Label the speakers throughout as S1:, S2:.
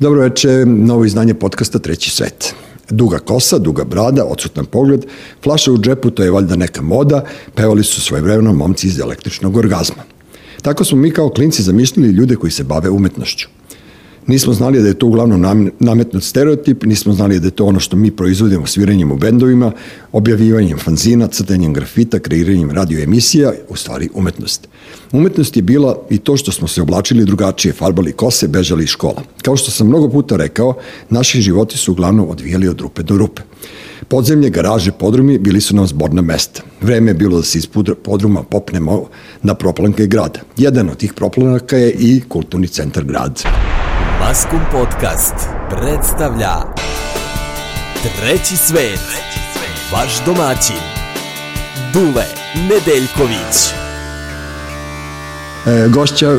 S1: Dobro veče, novo izdanje podcasta Treći svet. Duga kosa, duga brada, odsutan pogled, flaša u džepu, to je valjda neka moda, pevali su svoje vremeno momci iz električnog orgazma. Tako smo mi kao klinci zamišljali ljude koji se bave umetnošću. Nismo znali da je to uglavnom nametnut stereotip, nismo znali da je to ono što mi proizvodimo sviranjem u bendovima, objavljivanjem fanzina, crtanjem grafita, kreiranjem radioemisija, u stvari umetnost. Umetnost je bila i to što smo se oblačili drugačije, farbali kose, bežali iz škola. Kao što sam mnogo puta rekao, naši životi su uglavnom odvijali od rupe do rupe. Podzemlje, garaže, podrumi bili su nam zborna mesta. Vreme je bilo da se iz podruma popnemo na proplanke grada. Jedan od tih proplanaka je i kulturni centar grada.
S2: Maskum Podcast predstavlja Treći svet, vaš domaćin, Dule Nedeljković.
S1: E, gošća e,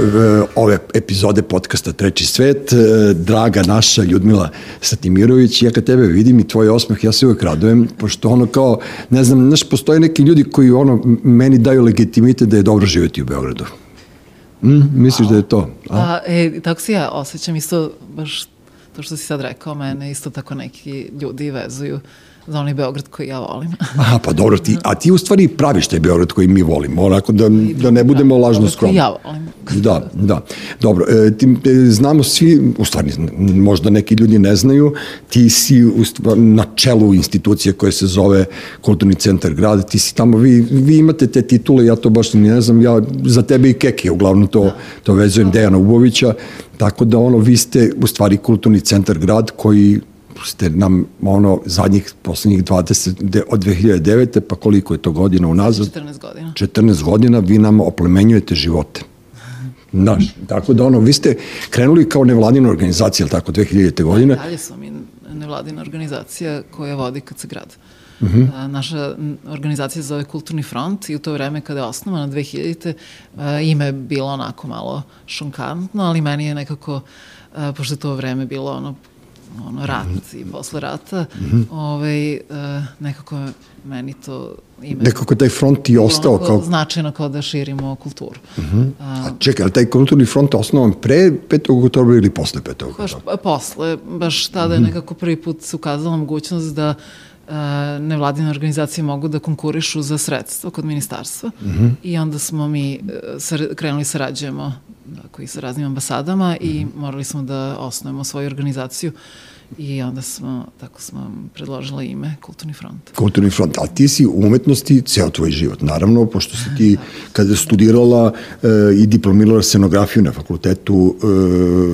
S1: ove epizode podcasta Treći svet, e, draga naša Ljudmila Satimirović, ja kad tebe vidim i tvoj osmeh, ja se uvek radujem, pošto ono kao, ne znam, znaš, postoje neki ljudi koji ono, meni daju legitimitet da je dobro živjeti u Beogradu. Mm, misliš da je to?
S3: A? a e, tako se ja osjećam isto, baš to što si sad rekao, mene isto tako neki ljudi vezuju za onaj Beograd koji ja volim.
S1: Aha, pa dobro, ti, a ti u stvari praviš taj Beograd koji mi volimo, onako da, da ne budemo lažno skromni.
S3: ja volim.
S1: Da, da. Dobro, e, ti, e, znamo svi, u stvari možda neki ljudi ne znaju, ti si u stvari, na čelu institucije koje se zove Kulturni centar grada, ti si tamo, vi, vi imate te titule, ja to baš ne znam, ja za tebe i Keke, uglavnom to, to vezujem Dejana Ubovića, tako da ono, vi ste u stvari Kulturni centar grad koji ste nam ono zadnjih poslednjih 20 od 2009. pa koliko je to godina unazad?
S3: 14 godina.
S1: 14 godina vi nam oplemenjujete živote. Znaš, tako da ono, vi ste krenuli kao nevladina organizacija, tako, 2000. godine?
S3: Dalje smo mi nevladina organizacija koja vodi kad se grad. Uh mhm. -huh. Naša organizacija se zove Kulturni front i u to vreme kada je osnovana 2000. ime je bilo onako malo šunkantno, ali meni je nekako, pošto je to vreme bilo ono ono, rat i posle rata, mm -hmm. ovaj, uh, nekako meni to ime...
S1: Nekako taj front i ostao kao...
S3: Značajno kao da širimo kulturu.
S1: Mm -hmm. A čekaj, ali taj kulturni front je osnovan pre 5. oktobra ili posle 5. oktobra?
S3: Baš posle, baš tada mm -hmm. je mhm. nekako prvi put se ukazala mogućnost da uh, nevladine organizacije mogu da konkurišu za sredstva kod ministarstva mm -hmm. i onda smo mi sar, krenuli sarađujemo koji sa raznim ambasadama i mhm. morali smo da osnovimo svoju organizaciju i onda smo, tako smo predložila ime Kulturni front.
S1: Kulturni front, a ti si u umetnosti ceo tvoj život, naravno, pošto si ti kada studirala e, i diplomirala scenografiju na fakultetu,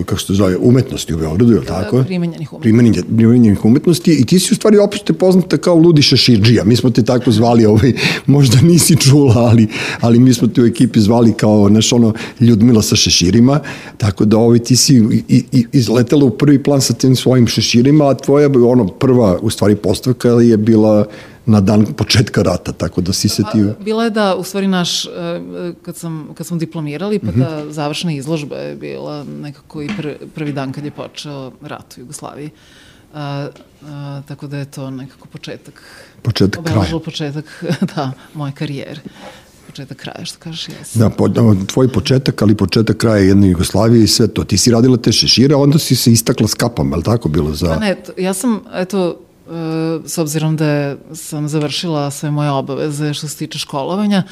S1: e, kako se to zove, umetnosti u Beogradu, je li tako?
S3: Primenjenih
S1: umetnosti. Primenjenih umetnosti i ti si u stvari opšte poznata kao Ludi Šeširđija, mi smo te tako zvali, ovaj, možda nisi čula, ali, ali mi smo te u ekipi zvali kao, znaš, ono, Ljudmila sa šeširima, tako da ovaj, ti si i, i, izletela u prvi plan sa tim svojim šeširima šeširima, a tvoja ono, prva, u stvari, postavka je bila na dan početka rata, tako da si se ti...
S3: Pa, bila je da, u stvari, naš, e, kad, sam, kad smo diplomirali, pa mm -hmm. da završna izložba je bila nekako i pr, prvi dan kad je počeo rat u Jugoslaviji. A, a, tako da je to nekako početak...
S1: Početak kraja.
S3: početak, da, moje karijere početak kraja, što kažeš, jesi.
S1: Da, po, da, tvoj početak, ali početak kraja jedne Jugoslavije i sve to. Ti si radila te šešire, onda si se istakla s kapom, je li tako bilo za...
S3: Pa ne, ja sam, eto, e, s obzirom da sam završila sve moje obaveze što se tiče školovanja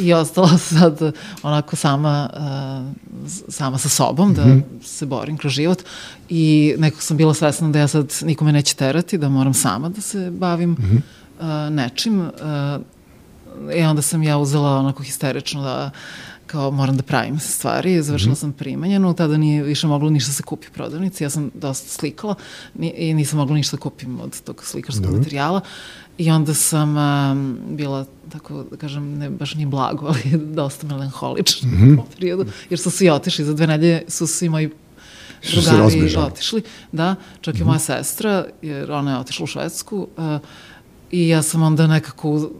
S3: i ostala sad onako sama, e, sama sa sobom, da -hmm. se borim kroz život i nekako sam bila svesna da ja sad nikome neće terati, da moram sama da se bavim mm -hmm. nečim. I onda sam ja uzela onako histerično da kao moram da pravim stvari, završila mm -hmm. sam primenjenu, tada nije više moglo ništa da se kupi u prodavnici, ja sam dosta slikala i nisam mogla ništa da kupim od tog slikarskog Dobre. materijala i onda sam um, bila, tako da kažem, ne baš ni blago, ali dosta melanholična mm -hmm. u periodu, jer su svi otišli, za dve nedelje su svi moji drugari otišli, da, čak i mm -hmm. moja sestra, jer ona je otišla u Švedsku, uh, I ja sam onda nekako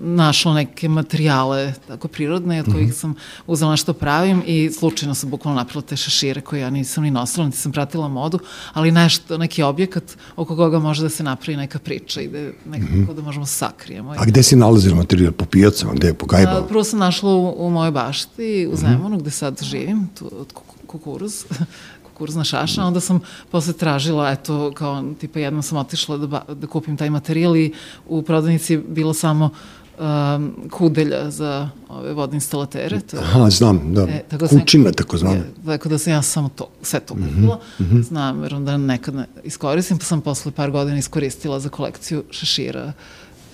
S3: našla neke materijale tako prirodne od kojih mm -hmm. sam uzela nešto pravim i slučajno sam bukvalno napravila te šešire koje ja nisam ni nosila, niti sam pratila modu, ali nešto, neki objekat oko koga može da se napravi neka priča i da nekako mm -hmm. da možemo da sakrijemo.
S1: A gde si nalazila materijal? Po pijacama? Gde? Po gajbama?
S3: Prvo sam našla u, u mojoj bašti, u mhm. Zemunu, mm -hmm. gde sad živim, tu, od kukuruz, kurzna šaša, onda sam posle tražila, eto, kao, tipa jednom sam otišla da, ba, da kupim taj materijal i u prodavnici je bilo samo um, kudelja za ove vodne instalatere. To,
S1: Aha, znam, da. E, tako da Kućina, tako znam. Je,
S3: tako da sam ja samo to, sve to kupila. Mm -hmm. Znam, jer onda nekad ne iskoristim, pa sam posle par godina iskoristila za kolekciju šešira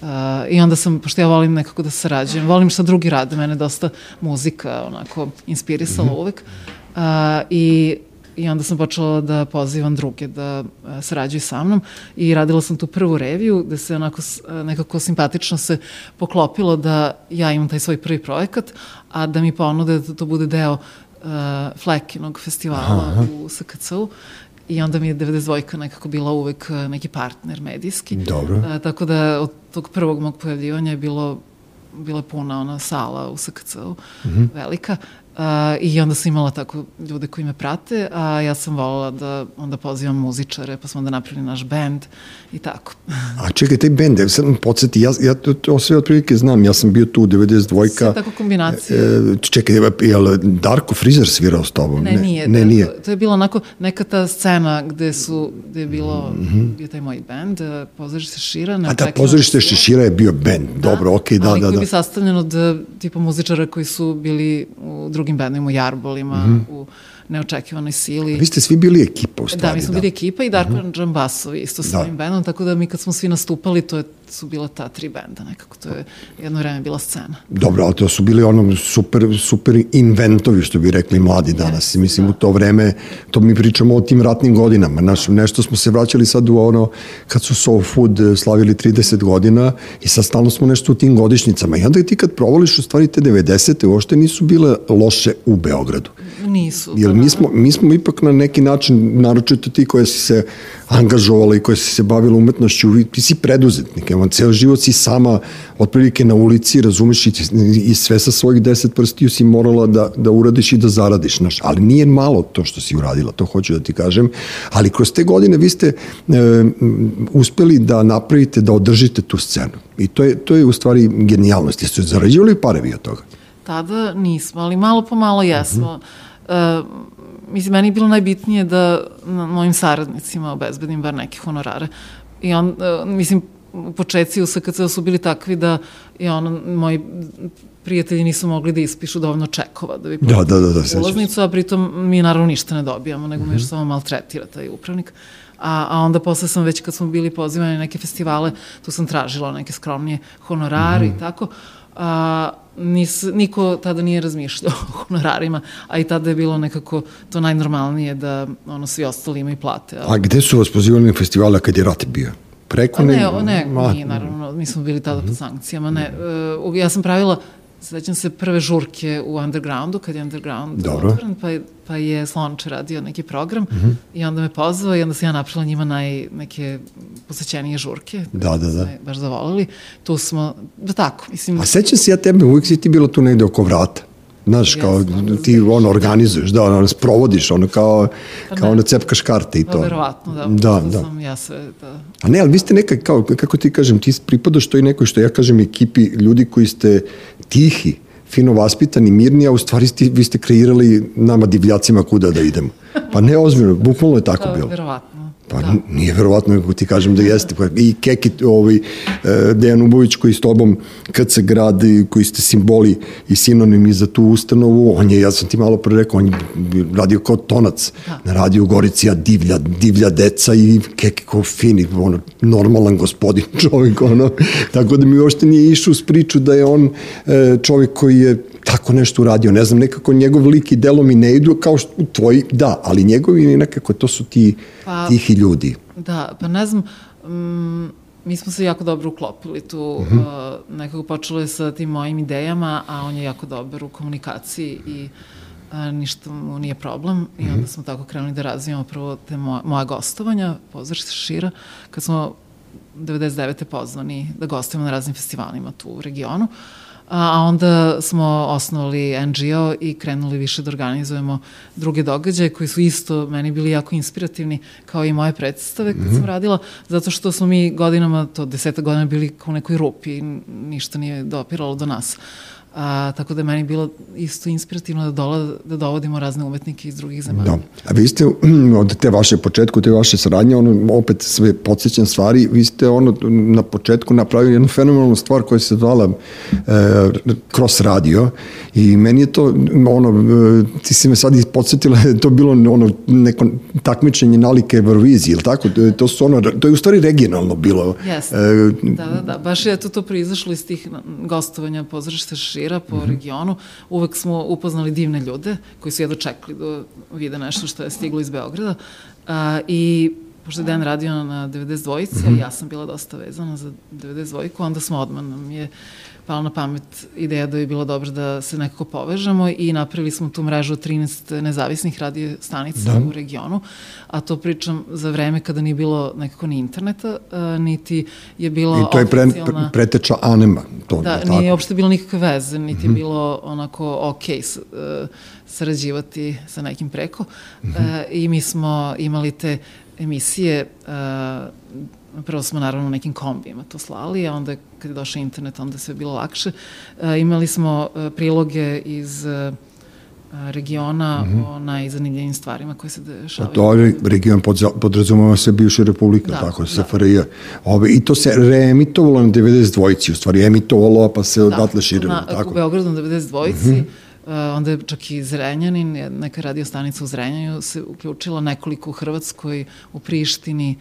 S3: Uh, I onda sam, pošto ja volim nekako da sarađujem, volim šta drugi rade, mene dosta muzika onako inspirisala mm -hmm. uvek. Uh, I i onda sam počela da pozivam druge da e, sarađuju sa mnom i radila sam tu prvu reviju gde se onako e, nekako simpatično se poklopilo da ja imam taj svoj prvi projekat, a da mi ponude da to bude deo uh, Flekinog festivala Aha. u SKC-u i onda mi je 92 nekako bila uvek neki partner medijski.
S1: Dobro. Uh,
S3: tako da od tog prvog mog pojavljivanja je bilo bila puna ona sala u SKC-u, mm -hmm. velika, Uh, I onda sam imala tako ljude koji me prate, a ja sam volila da onda pozivam muzičare, pa smo onda napravili naš band i tako.
S1: a čekaj, taj band, evo sad podsjeti, ja, ja to, to sve otprilike znam, ja sam bio tu u 92-ka. Sve
S3: tako kombinacije.
S1: E, čekaj, je li Darko Frizer svirao s tobom?
S3: Ne, ne nije. Ne, da, nije. To, to je bilo onako neka ta scena gde su, gde je bilo, mm -hmm. bio taj moj band, e, pozorište Šira.
S1: A da, pozorište Šira je bio band, da, dobro, okej, okay, da, da, da. Ali
S3: koji bi sastavljen od e, tipa muzičara koji su bili u drugim bendovima, u Jarbolima, mm -hmm. u neočekivanoj sili.
S1: Vi ste svi bili ekipa u stvari.
S3: Da, mi smo da. bili ekipa i Darko mm -hmm. Džambasovi isto sa da. svojim bendom, tako da mi kad smo svi nastupali, to je, su bila ta tri benda nekako, to je jedno vreme bila scena.
S1: Dobro, ali to su bili ono super, super inventovi, što bi rekli mladi danas. Yes, Mislim, da. u to vreme, to mi pričamo o tim ratnim godinama. Naš, nešto smo se vraćali sad u ono, kad su Soul Food slavili 30 godina i sad stalno smo nešto u tim godišnjicama. I onda ti kad provoliš u stvari te 90. uopšte nisu bile loše u Beogradu.
S3: Nisu.
S1: Jer mi smo, mi smo ipak na neki način, naročito ti koje si se angažovala i koje si se bavila umetnošću, ti si preduzetnik, evo, ceo život si sama otprilike na ulici, razumeš, i, i sve sa svojih deset prstiju si morala da, da uradiš i da zaradiš, znaš, ali nije malo to što si uradila, to hoću da ti kažem, ali kroz te godine vi ste e, uspeli da napravite, da održite tu scenu. I to je, to je u stvari genijalnost. Jeste zarađivali pare vi od toga?
S3: Tada nismo, ali malo po malo jesmo. Uh -huh Uh, mislim, meni je bilo najbitnije da na mojim saradnicima obezbedim bar neke honorare. I on, uh, mislim, početci u SKC su bili takvi da i ono, moji prijatelji nisu mogli da ispišu dovoljno čekova da bi
S1: da, da, da, da,
S3: ulaznicu, a pritom mi naravno ništa ne dobijamo, nego mm -hmm. mi još samo maltretira taj upravnik. A, a onda posle sam već kad smo bili pozivani na neke festivale, tu sam tražila neke skromnije honorare mm -hmm. i tako. A, nis, niko tada nije razmišljao o honorarima, a i tada je bilo nekako to najnormalnije da ono, svi ostali imaju plate.
S1: Ali... A gde su vas pozivali na festivala kad je rat bio? Preko
S3: ne, ne, ne, ma... nije, naravno, mi smo bili tada pod mhm. sankcijama, ne. Uh, ja sam pravila Sećam se prve žurke u undergroundu, kad je underground Dobro. otvoren, pa je, pa je Slonče radio neki program mm -hmm. i onda me pozvao i onda sam ja napravila njima naj, neke posećenije žurke.
S1: Da, da, da.
S3: Baš zavolili. Tu smo, da tako, mislim...
S1: A sećam se ja tebe, uvijek si ti bilo tu negde oko vrata. Znaš, kao ti ono organizuješ, da, ono sprovodiš, ono kao, pa kao ono cepkaš karte i pa to.
S3: Pa verovatno, da.
S1: Da, da.
S3: Sam ja sve, da.
S1: A ne, ali vi ste neka, kao, kako ti kažem, ti pripadaš toj nekoj, što ja kažem, ekipi ljudi koji ste tihi, fino vaspitani, mirni, a u stvari ste, vi ste kreirali nama divljacima kuda da idemo. Pa ne ozbiljno, bukvalno je tako
S3: da,
S1: bilo.
S3: Verovatno.
S1: Pa da. nije verovatno, kako ti kažem da jeste. Pa I Keki, ovaj, e, Dejan Ubović koji s tobom, kad se gradi, koji ste simboli i sinonimi za tu ustanovu, on je, ja sam ti malo pre rekao, on je radio kao tonac da. na radiju Goricija, divlja, divlja deca i Keki kao fini, ono, normalan gospodin čovjek, ono. Tako da mi uopšte nije išao s priču da je on e, čovjek koji je tako nešto uradio. Ne znam, nekako njegov lik i delo mi ne idu kao što tvoji, da, ali njegovi nekako to su ti pa, tihi ljudi.
S3: Da, pa ne znam, mm, mi smo se jako dobro uklopili tu, mm -hmm. uh, nekako počelo je sa tim mojim idejama, a on je jako dobar u komunikaciji i a, ništa mu nije problem mm -hmm. i onda mhm. smo tako krenuli da razvijamo prvo te moja, moja gostovanja, pozorište Šira, kad smo 99. pozvani da gostujemo na raznim festivalima tu u regionu. Uh, a onda smo osnovali NGO i krenuli više da organizujemo druge događaje koji su isto meni bili jako inspirativni kao i moje predstave kad mm -hmm. sam mhm. radila, zato što smo mi godinama, to deseta godina bili kao u nekoj rupi i ništa nije dopiralo do nas. A, tako da je meni bilo isto inspirativno da, dola, da dovodimo razne umetnike iz drugih zemalja.
S1: Da. A vi ste od te vaše početku, te vaše saradnje, ono, opet sve podsjećam stvari, vi ste ono na početku napravili jednu fenomenalnu stvar koja se zvala e, Cross Radio i meni je to, ono, e, ti si me sad podsjetila, je to bilo ono, neko takmičenje nalike Euroviziji, ili tako? To, su ono, to je u stvari regionalno bilo.
S3: Jeste, e, da, da, da, baš je to, to proizašlo iz tih gostovanja pozorišta šira po mm -hmm. regionu. Uvek smo upoznali divne ljude koji su jedno čekali da vide nešto što je stiglo iz Beograda. A, I pošto je Dan radio na 92-ici, mm -hmm. ja sam bila dosta vezana za 92-iku, onda smo odmah nam je pala na pamet ideja da bi bilo dobro da se nekako povežemo i napravili smo tu mrežu 13 nezavisnih radio stanica da. u regionu, a to pričam za vreme kada nije bilo nekako ni interneta, niti je bilo
S1: I to je pre, preteča anema. To,
S3: da,
S1: tako.
S3: nije uopšte bilo nikakve veze, niti mm -hmm. je mhm. bilo onako ok s, uh, sarađivati sa nekim preko. Mm -hmm. uh, I mi smo imali te emisije uh, prvo smo naravno nekim kombijima to slali, a onda kad je došao internet, onda sve bilo lakše. Uh, imali smo uh, priloge iz uh, regiona mm -hmm. o najzanimljivim stvarima koje se dešavaju.
S1: A to je region pod, podrazumava se bivše republike, da, tako, da. SFRJ. Ove, I to se reemitovalo na 92-ci, u stvari emitovalo, pa se da, odatle širilo. Na, tako.
S3: U Beogradu na 92-ci, mm -hmm. Uh, onda je čak i Zrenjanin, neka radio stanica u Zrenjanju se uključila nekoliko u Hrvatskoj, u Prištini,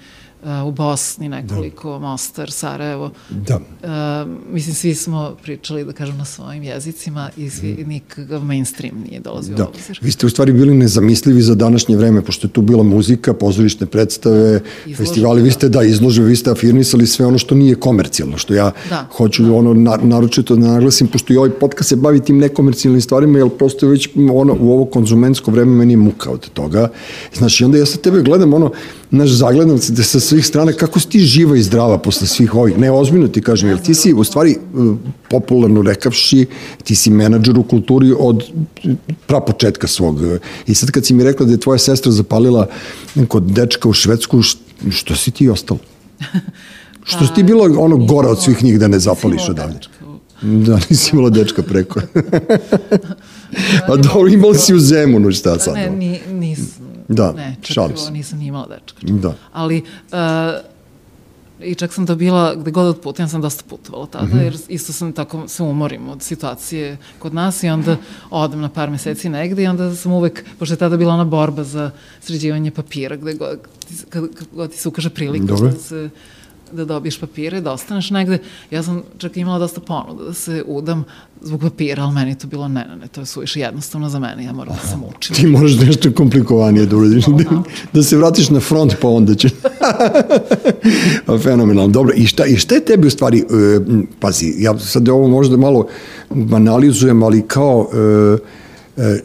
S3: u Bosni nekoliko, da. Mostar, Sarajevo.
S1: Da.
S3: Uh, mislim, svi smo pričali, da kažem, na svojim jezicima i svi, mm. nikakav mainstream nije dolazio da. u obzir.
S1: Vi ste u stvari bili nezamislivi za današnje vreme, pošto je tu bila muzika, pozorišne predstave, Izložbe, festivali, vi ste, da, izložbe, vi ste afirmisali sve ono što nije komercijalno, što ja da. hoću da. ono na, naročito da naglasim, pošto i ovaj podcast se bavi tim nekomercijalnim stvarima, jer prosto već ono, u ovo konzumentsko vreme meni je muka od toga. Znači, onda ja sa tebe gledam ono, naš zagledam se sa svih strana kako si ti živa i zdrava posle svih ovih. Ne, ozbiljno ti kažem, jer ti si u stvari popularno rekavši, ti si menadžer u kulturi od prapočetka svog. I sad kad si mi rekla da je tvoja sestra zapalila kod dečka u Švedsku, što si ti ostalo? Što si ti bilo ono gora od svih njih da ne zapališ odavde? Da, nisi imala dečka preko. A dobro, imala si u Zemunu, šta sad?
S3: Ne, ni, nisam.
S1: Da,
S3: ne, šalim se. nisam ni imala dečka. Da. Ali, uh, i čak sam to bila, gde god odputujem, sam dosta putovala tada, mm -hmm. jer isto sam tako, se umorim od situacije kod nas i onda odem na par meseci negde i onda sam uvek, pošto je tada bila ona borba za sređivanje papira, gde god, kad, kad god ti se ukaže prilika Dobre. da se da dobiješ papire, da ostaneš negde. Ja sam čak imala dosta ponuda da se udam zbog papira, ali meni je to bilo ne, ne, ne, to je suviše jednostavno za mene, ja moram da se mučim.
S1: Ti moraš nešto komplikovanije da uradiš, da, da se vratiš na front pa onda će. Fenomenalno, dobro, i šta, i šta je tebi u stvari, uh, pazi, ja sad ovo možda malo banalizujem, ali kao, uh,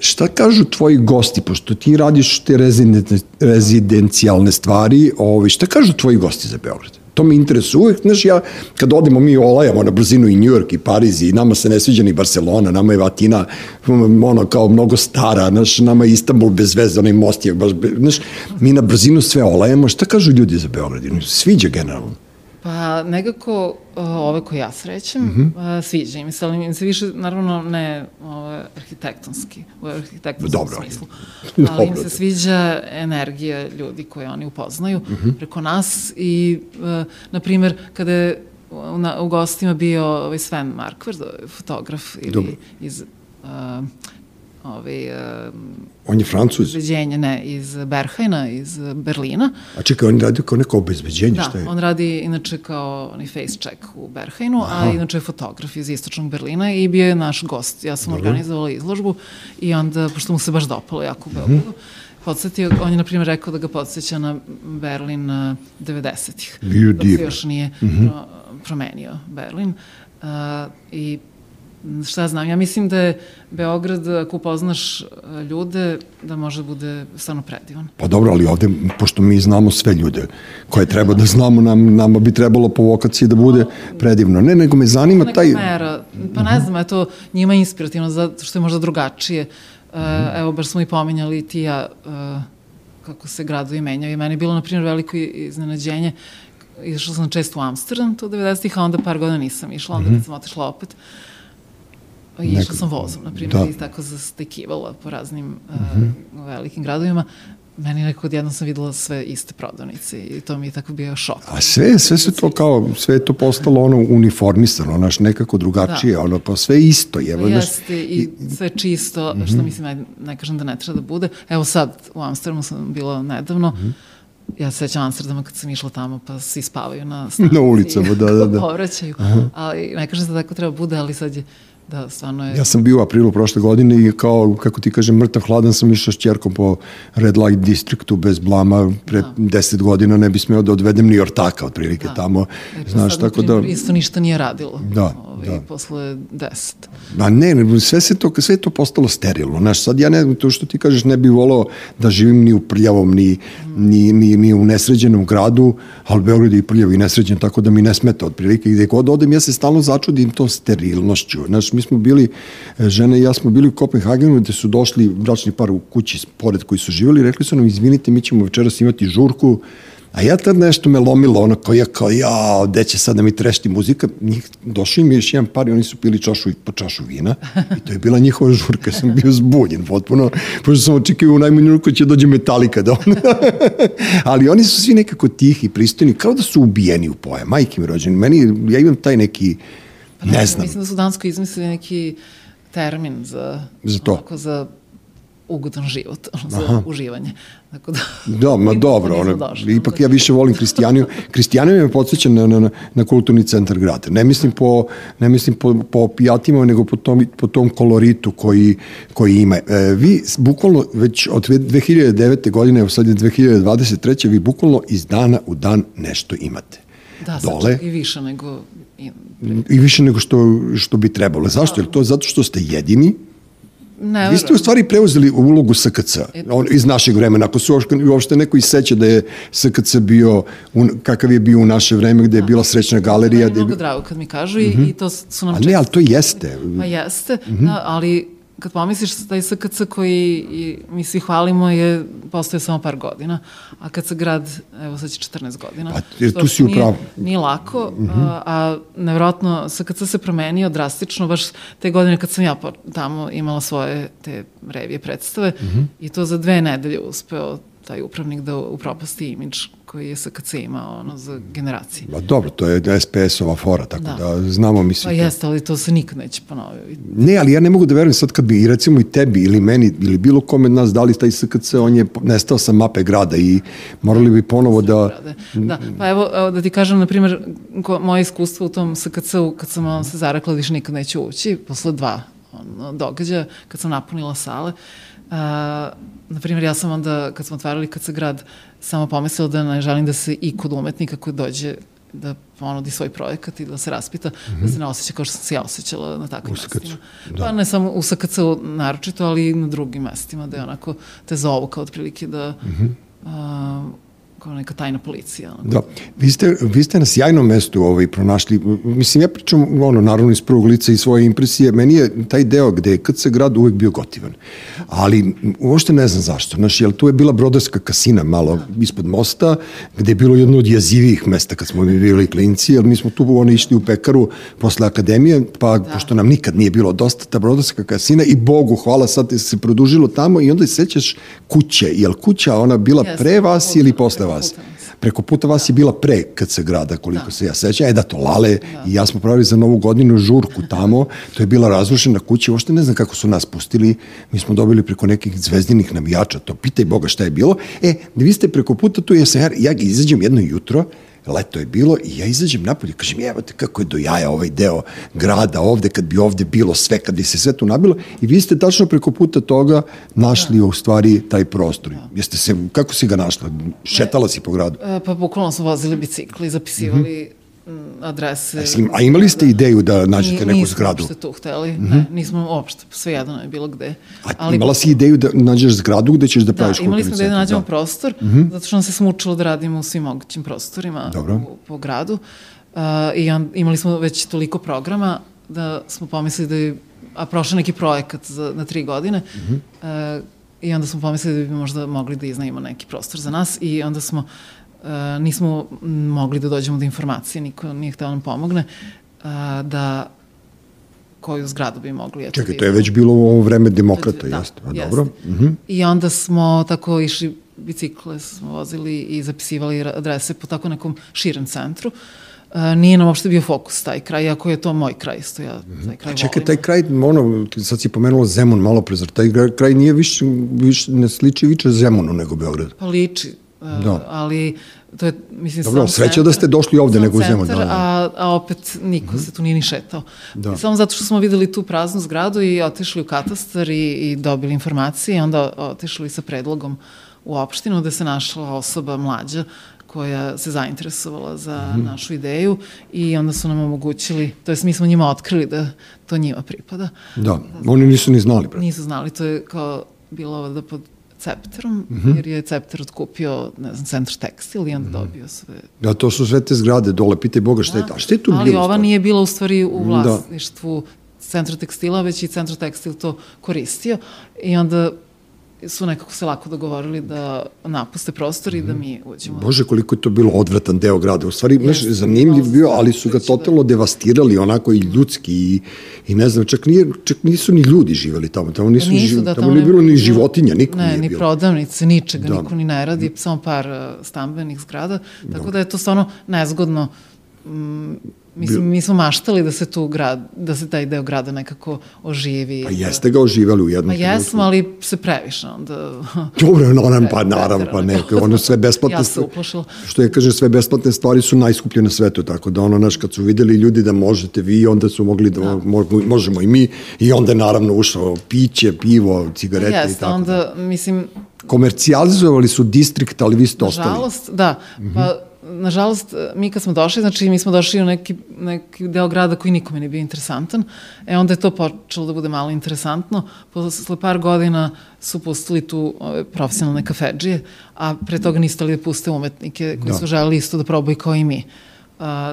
S1: Šta kažu tvoji gosti, pošto ti radiš te rezidencijalne stvari, ovaj, šta kažu tvoji gosti za Beograd? To mi interesuje uvek, znaš, ja, kad odemo mi olajamo na brzinu i New York i Pariz i nama se ne sviđa ni Barcelona, nama je Vatina ono kao mnogo stara, znaš, nama je Istanbul bez veze, onaj most je baš, znaš, mi na brzinu sve olajamo, šta kažu ljudi za Beograd? Sviđa generalno.
S3: Pa nekako ove koje ja srećem mm -hmm. sviđa im se, ali im se više, naravno, ne ove, arhitektonski, u arhitektonskom Dobro. smislu, ali Dobro. im se sviđa energija ljudi koje oni upoznaju mm -hmm. preko nas i, na primer, kada je na, u gostima bio ovaj Sven Markvard, fotograf ili Dobro. iz uh, ovaj, uh,
S1: On je francuz?
S3: Obezbeđenje, ne, iz Berhajna, iz Berlina.
S1: A čekaj, on radi kao neko obezbeđenje,
S3: da,
S1: šta je?
S3: Da, on radi inače kao onaj face check u Berhajnu, a inače je fotograf iz istočnog Berlina i bio je naš gost. Ja sam Dobro. organizovala izložbu i onda, pošto mu se baš dopalo jako u mhm. Beogradu, mm -hmm. podsjetio, on je na primjer rekao da ga podsjeća na Berlin 90-ih. Bio dok se još nije mm -hmm. pro, promenio Berlin. Uh, I šta znam, ja mislim da je Beograd, ako upoznaš e, ljude, da može da bude stvarno predivan.
S1: Pa dobro, ali ovde, pošto mi znamo sve ljude koje treba da znamo, nam, nama bi trebalo po vokaciji da bude predivno. Ne, nego me zanima
S3: Neka
S1: taj...
S3: Mera. Pa ne znam, eto, njima je inspirativno, zato što je možda drugačije. Uh, evo, baš smo i pominjali ti ja, uh, kako se gradovi menjaju. I meni je bilo, na primjer, veliko iznenađenje Išla sam često u Amsterdam, to 90-ih, a onda par godina nisam išla, onda kad sam otišla opet. Uh, Išla
S1: Nekad-
S3: sam vozom, na primjer,
S1: Da.
S3: i tako zastajkivala po raznim uh, velikim gradovima. Meni nekako odjednom sam videla sve iste prodavnice i to mi je tako bio šok.
S1: A sve, sve se to kao, sve je to postalo ono uniformisano, naš nekako drugačije,
S3: Da.
S1: ono pa sve isto je.
S3: Pa Jeste i sve čisto,
S1: Mhm.
S3: što mislim, ajde, ne kažem da ne treba da bude. Evo sad, u Amsterdamu sam bila nedavno,
S1: Mhm.
S3: ja se sećam Amsterdama kad sam išla tamo, pa svi spavaju na stanici.
S1: Na ulicama, da, da, da.
S3: Povraćaju. Ali ne kažem da tako treba bude, ali sad je, da, stvarno je...
S1: Ja sam bio u aprilu prošle godine i kao, kako ti kažem, mrtav hladan sam išao s čerkom po Red Light Districtu bez blama, pre deset godina ne bi smeo da odvedem ni ortaka otprilike tamo,
S3: E, pa
S1: znaš,
S3: sad,
S1: tako da...
S3: Isto ništa nije radilo.
S1: Da,
S3: ovaj,
S1: da.
S3: Posle deset.
S1: Ma ne, ne, sve se to, sve je to postalo sterilno. Znaš, sad ja ne to što ti kažeš, ne bih volao da živim ni u prljavom, ni, ni, ni, ni u nesređenom gradu, ali Beograd je i prljav i nesređen, tako da mi ne smeta otprilike. Gde god odem, ja se stalno začudim to sterilnošću. Znaš, mi smo bili, žene i ja smo bili u Kopenhagenu, gde su došli bračni par u kući pored koji su živjeli, rekli su nam, izvinite, mi ćemo večeras imati žurku, A ja tad nešto me lomilo, ono kao ja, kao ja, gde će sad da mi trešti muzika, njih, došao im je još jedan par i oni su pili čašu, po čašu vina i to je bila njihova žurka, sam bio zbunjen potpuno, pošto sam očekio u najmanju ruku će dođe metalika da on... Ali oni su svi nekako tihi, pristojni, kao da su ubijeni u poje, majke mi rođeni. Meni, ja imam taj neki, ne znam,
S3: Mislim da su u Danskoj izmislili neki termin za,
S1: Za to.
S3: Onako, za ugodan život, ono, za uživanje. Tako da,
S1: Da, ma dobro,
S3: došli.
S1: ipak ja više volim Kristijaniju. Kristijaniju me podsjeća na, na, na kulturni centar grada. Ne mislim po, ne mislim po, po opijatima, nego po tom, po tom koloritu koji, koji ima. E, vi bukvalno već od 2009. godine, evo sad je 2023. vi bukvalno iz dana u dan nešto imate.
S3: Da,
S1: Dole
S3: i više nego... I,
S1: i više nego što, što bi trebalo. Zašto? Jer to zato što ste jedini,
S3: ne,
S1: Vi ste u stvari preuzeli ulogu SKC on, iz našeg vremena. Ako se uopšte, uopšte neko iseća da je SKC bio, un, kakav je bio u naše vreme, gde je bila srećna galerija.
S3: Meni je mnogo
S1: bi-
S3: drago kad mi kažu i, i to su nam
S1: a ne, ali to jeste.
S3: Pa jeste, da, ali kad pomisliš taj SKC koji i mi svi hvalimo je postoje samo par godina, a kad se grad, evo sad će 14 godina.
S1: Pa, jer tu si u
S3: nije-. Nije lako, a, a nevjerojatno SKC se promenio drastično, baš te godine kad sam ja tamo imala svoje te revije predstave i to za dve nedelje uspeo taj upravnik da upropasti imidž koji je SKC imao ono, za generacije.
S1: Ma dobro, to je SPS-ova fora, tako da,
S3: Da.
S1: znamo mi svi.
S3: Pa jeste, ali to se nikad neće ponoviti.
S1: Ne, ali ja ne mogu da verujem sad kad bi i recimo i tebi ili meni ili bilo kome nas dali taj SKC, on je nestao sa mape grada i morali bi ponovo da...
S3: Da, pa evo, evo da ti kažem, na primjer, moje iskustvo u tom SKC-u, kad sam ono, se zarekla da više nikad neću ući, posle dva ono, događaja, kad sam napunila sale, a, na primjer, ja sam onda, kad smo otvarali kad se grad, samo pomislila da ne želim da se i kod umetnika koji dođe da ponudi svoj projekat i da se raspita, da se ne osjeća kao što sam se ja osjećala na takvim
S1: U SKC-u,
S3: mestima. Pa ne samo u SKC-u naročito, ali i na drugim mestima, da je onako te zovu kao otprilike da a, kao neka tajna policija.
S1: Da, vi ste, vi ste na sjajnom mestu ovaj, pronašli, mislim, ja pričam, ono, naravno iz prvog lica i svoje impresije, meni je taj deo gde je KC grad uvek bio gotivan, ali uopšte ne znam zašto, znaš, jel tu je bila brodarska kasina malo ispod mosta, gde je bilo jedno od jezivijih mesta kad smo mi bili klinci, jer mi smo tu ono, išli u pekaru posle akademije, pa pošto nam nikad nije bilo dosta ta brodarska kasina i Bogu hvala, sad se produžilo tamo i onda se sećaš kuće, jel kuća ona bila
S3: Jeste,
S1: pre vas ili posle vas? Preko puta vas je bila pre KC grada, koliko se ja sećam. E da, to Lale i ja smo pravili za novu godinu žurku tamo. To je bila razrušena kuća. Uopšte ne znam kako su nas pustili. Mi smo dobili preko nekih zvezdinih navijača. To pitaj Boga šta je bilo. E, vi ste preko puta tu, ja, sam, ja, ja izađem jedno jutro, leto je bilo i ja izađem napolje, kažem, evo te kako je do jaja ovaj deo grada ovde, kad bi ovde bilo sve, kad bi se sve tu nabilo i vi ste tačno preko puta toga našli u stvari taj prostor. Jeste se, kako si ga našla? Šetala si po gradu?
S3: E, Pa bukvalno smo vozili bicikli, zapisivali mm, adrese.
S1: A, jesi- a imali ste ideju da nađete neku
S3: nismo
S1: zgradu?
S3: uopšte tu hteli, ne, nismo uopšte, sve jedno je bilo gde.
S1: A imala si ideju da nađeš zgradu gde ćeš da
S3: Da,
S1: praviš
S3: imali smo
S1: kulturni
S3: da nađemo prostor, zato što nam se smučilo da radimo u svim mogućim prostorima
S1: Dobro.
S3: u, po gradu. Uh, I on, imali smo već toliko programa da smo pomislili da je, a prošao neki projekat za, na tri godine, uh, i onda smo pomislili da bi možda mogli da iznajemo neki prostor za nas i onda smo uh, nismo mogli da dođemo do informacije, niko nije hteo da nam pomogne, uh, da koju zgradu bi mogli. Eto,
S1: Čekaj, to je već bilo u ovo vreme demokrata,
S3: da,
S1: jeste? A
S3: jeste.
S1: dobro. Mhm.
S3: I onda smo tako išli bicikle smo vozili i zapisivali adrese po tako nekom širem centru. E, nije nam uopšte bio fokus taj kraj, iako je to moj kraj isto, ja taj kraj
S1: A čekaj,
S3: volim.
S1: taj kraj, ono, sad si pomenula Zemun malo pre, zar taj kraj- nije više, više ne sliči više Zemunu nego Beograd?
S3: Pa liči,
S1: Da.
S3: da. ali to je, mislim,
S1: Dobro,
S3: sam
S1: sreća
S3: centar-
S1: da ste došli ovde nego u Zemun,
S3: centar,
S1: da, da.
S3: A, a opet niko se tu nije ni šetao.
S1: Da.
S3: Samo zato što smo videli tu praznu zgradu i otišli u katastar i, i dobili informacije i onda otišli sa predlogom u opštinu gde se našla osoba mlađa koja se zainteresovala za
S1: Mhm.
S3: našu ideju i onda su nam omogućili, to jest mi smo njima otkrili da to njima pripada.
S1: Da, oni nisu ni znali, bre.
S3: Nisu znali, to je kao bilo ovde pod Cepterom,
S1: Mhm.
S3: jer je Cepter otkupio, ne znam, centar tekstil i onda dobio sve.
S1: Da, to su sve te zgrade dole, pitaj Boga šta je ta. Šta je tu bilo?
S3: Ali ova nije bila u stvari u
S1: Da.
S3: vlasništvu centra tekstila, već i centar tekstil to koristio i onda su nekako se lako dogovorili da napuste prostor i da mi uđemo.
S1: Bože, koliko je to bilo odvratan deo grada. U stvari, znaš, zanimljiv bio, ali su ga
S3: već da-
S1: totalno devastirali, onako i ljudski i, i ne znam, čak, nije, čak nisu ni ljudi živeli tamo. Tamo nisu, ni živ, tamo nije bilo ni životinja, niko
S3: ne,
S1: nije
S3: ni
S1: bilo.
S3: prodavnice, ničega,
S1: Da.
S3: niko ni ne radi, samo par uh, stambenih zgrada, tako da je to stvarno nezgodno. Mm, mislim, mi smo maštali da se tu grad, da se taj deo grada nekako oživi.
S1: Pa jeste ga oživali u jednom
S3: Pa jesmo, ali se previše onda...
S1: Dobro, no, nam, pa naravno, pa ne, ono sve besplatne
S3: ja se uplašila.
S1: Što je, kaže, sve besplatne stvari su najskuplje na svetu, tako da ono, naš, kad su videli ljudi da možete vi, onda su mogli da, mo- možemo i mi, i onda je naravno ušao piće, pivo, cigarete i
S3: Jeste,
S1: tako.
S3: onda, mislim,
S1: Komercijalizovali su distrikt, ali vi ste ostali.
S3: Nažalost, da. Pa, nažalost, mi kad smo došli, znači mi smo došli u neki, neki deo grada koji nikome nije bio interesantan, e onda je to počelo da bude malo interesantno. Posle par godina su pustili tu ove, profesionalne kafedžije, a pre toga nisu stali da puste umetnike koji
S1: Da.
S3: su želeli isto da probaju kao i mi a,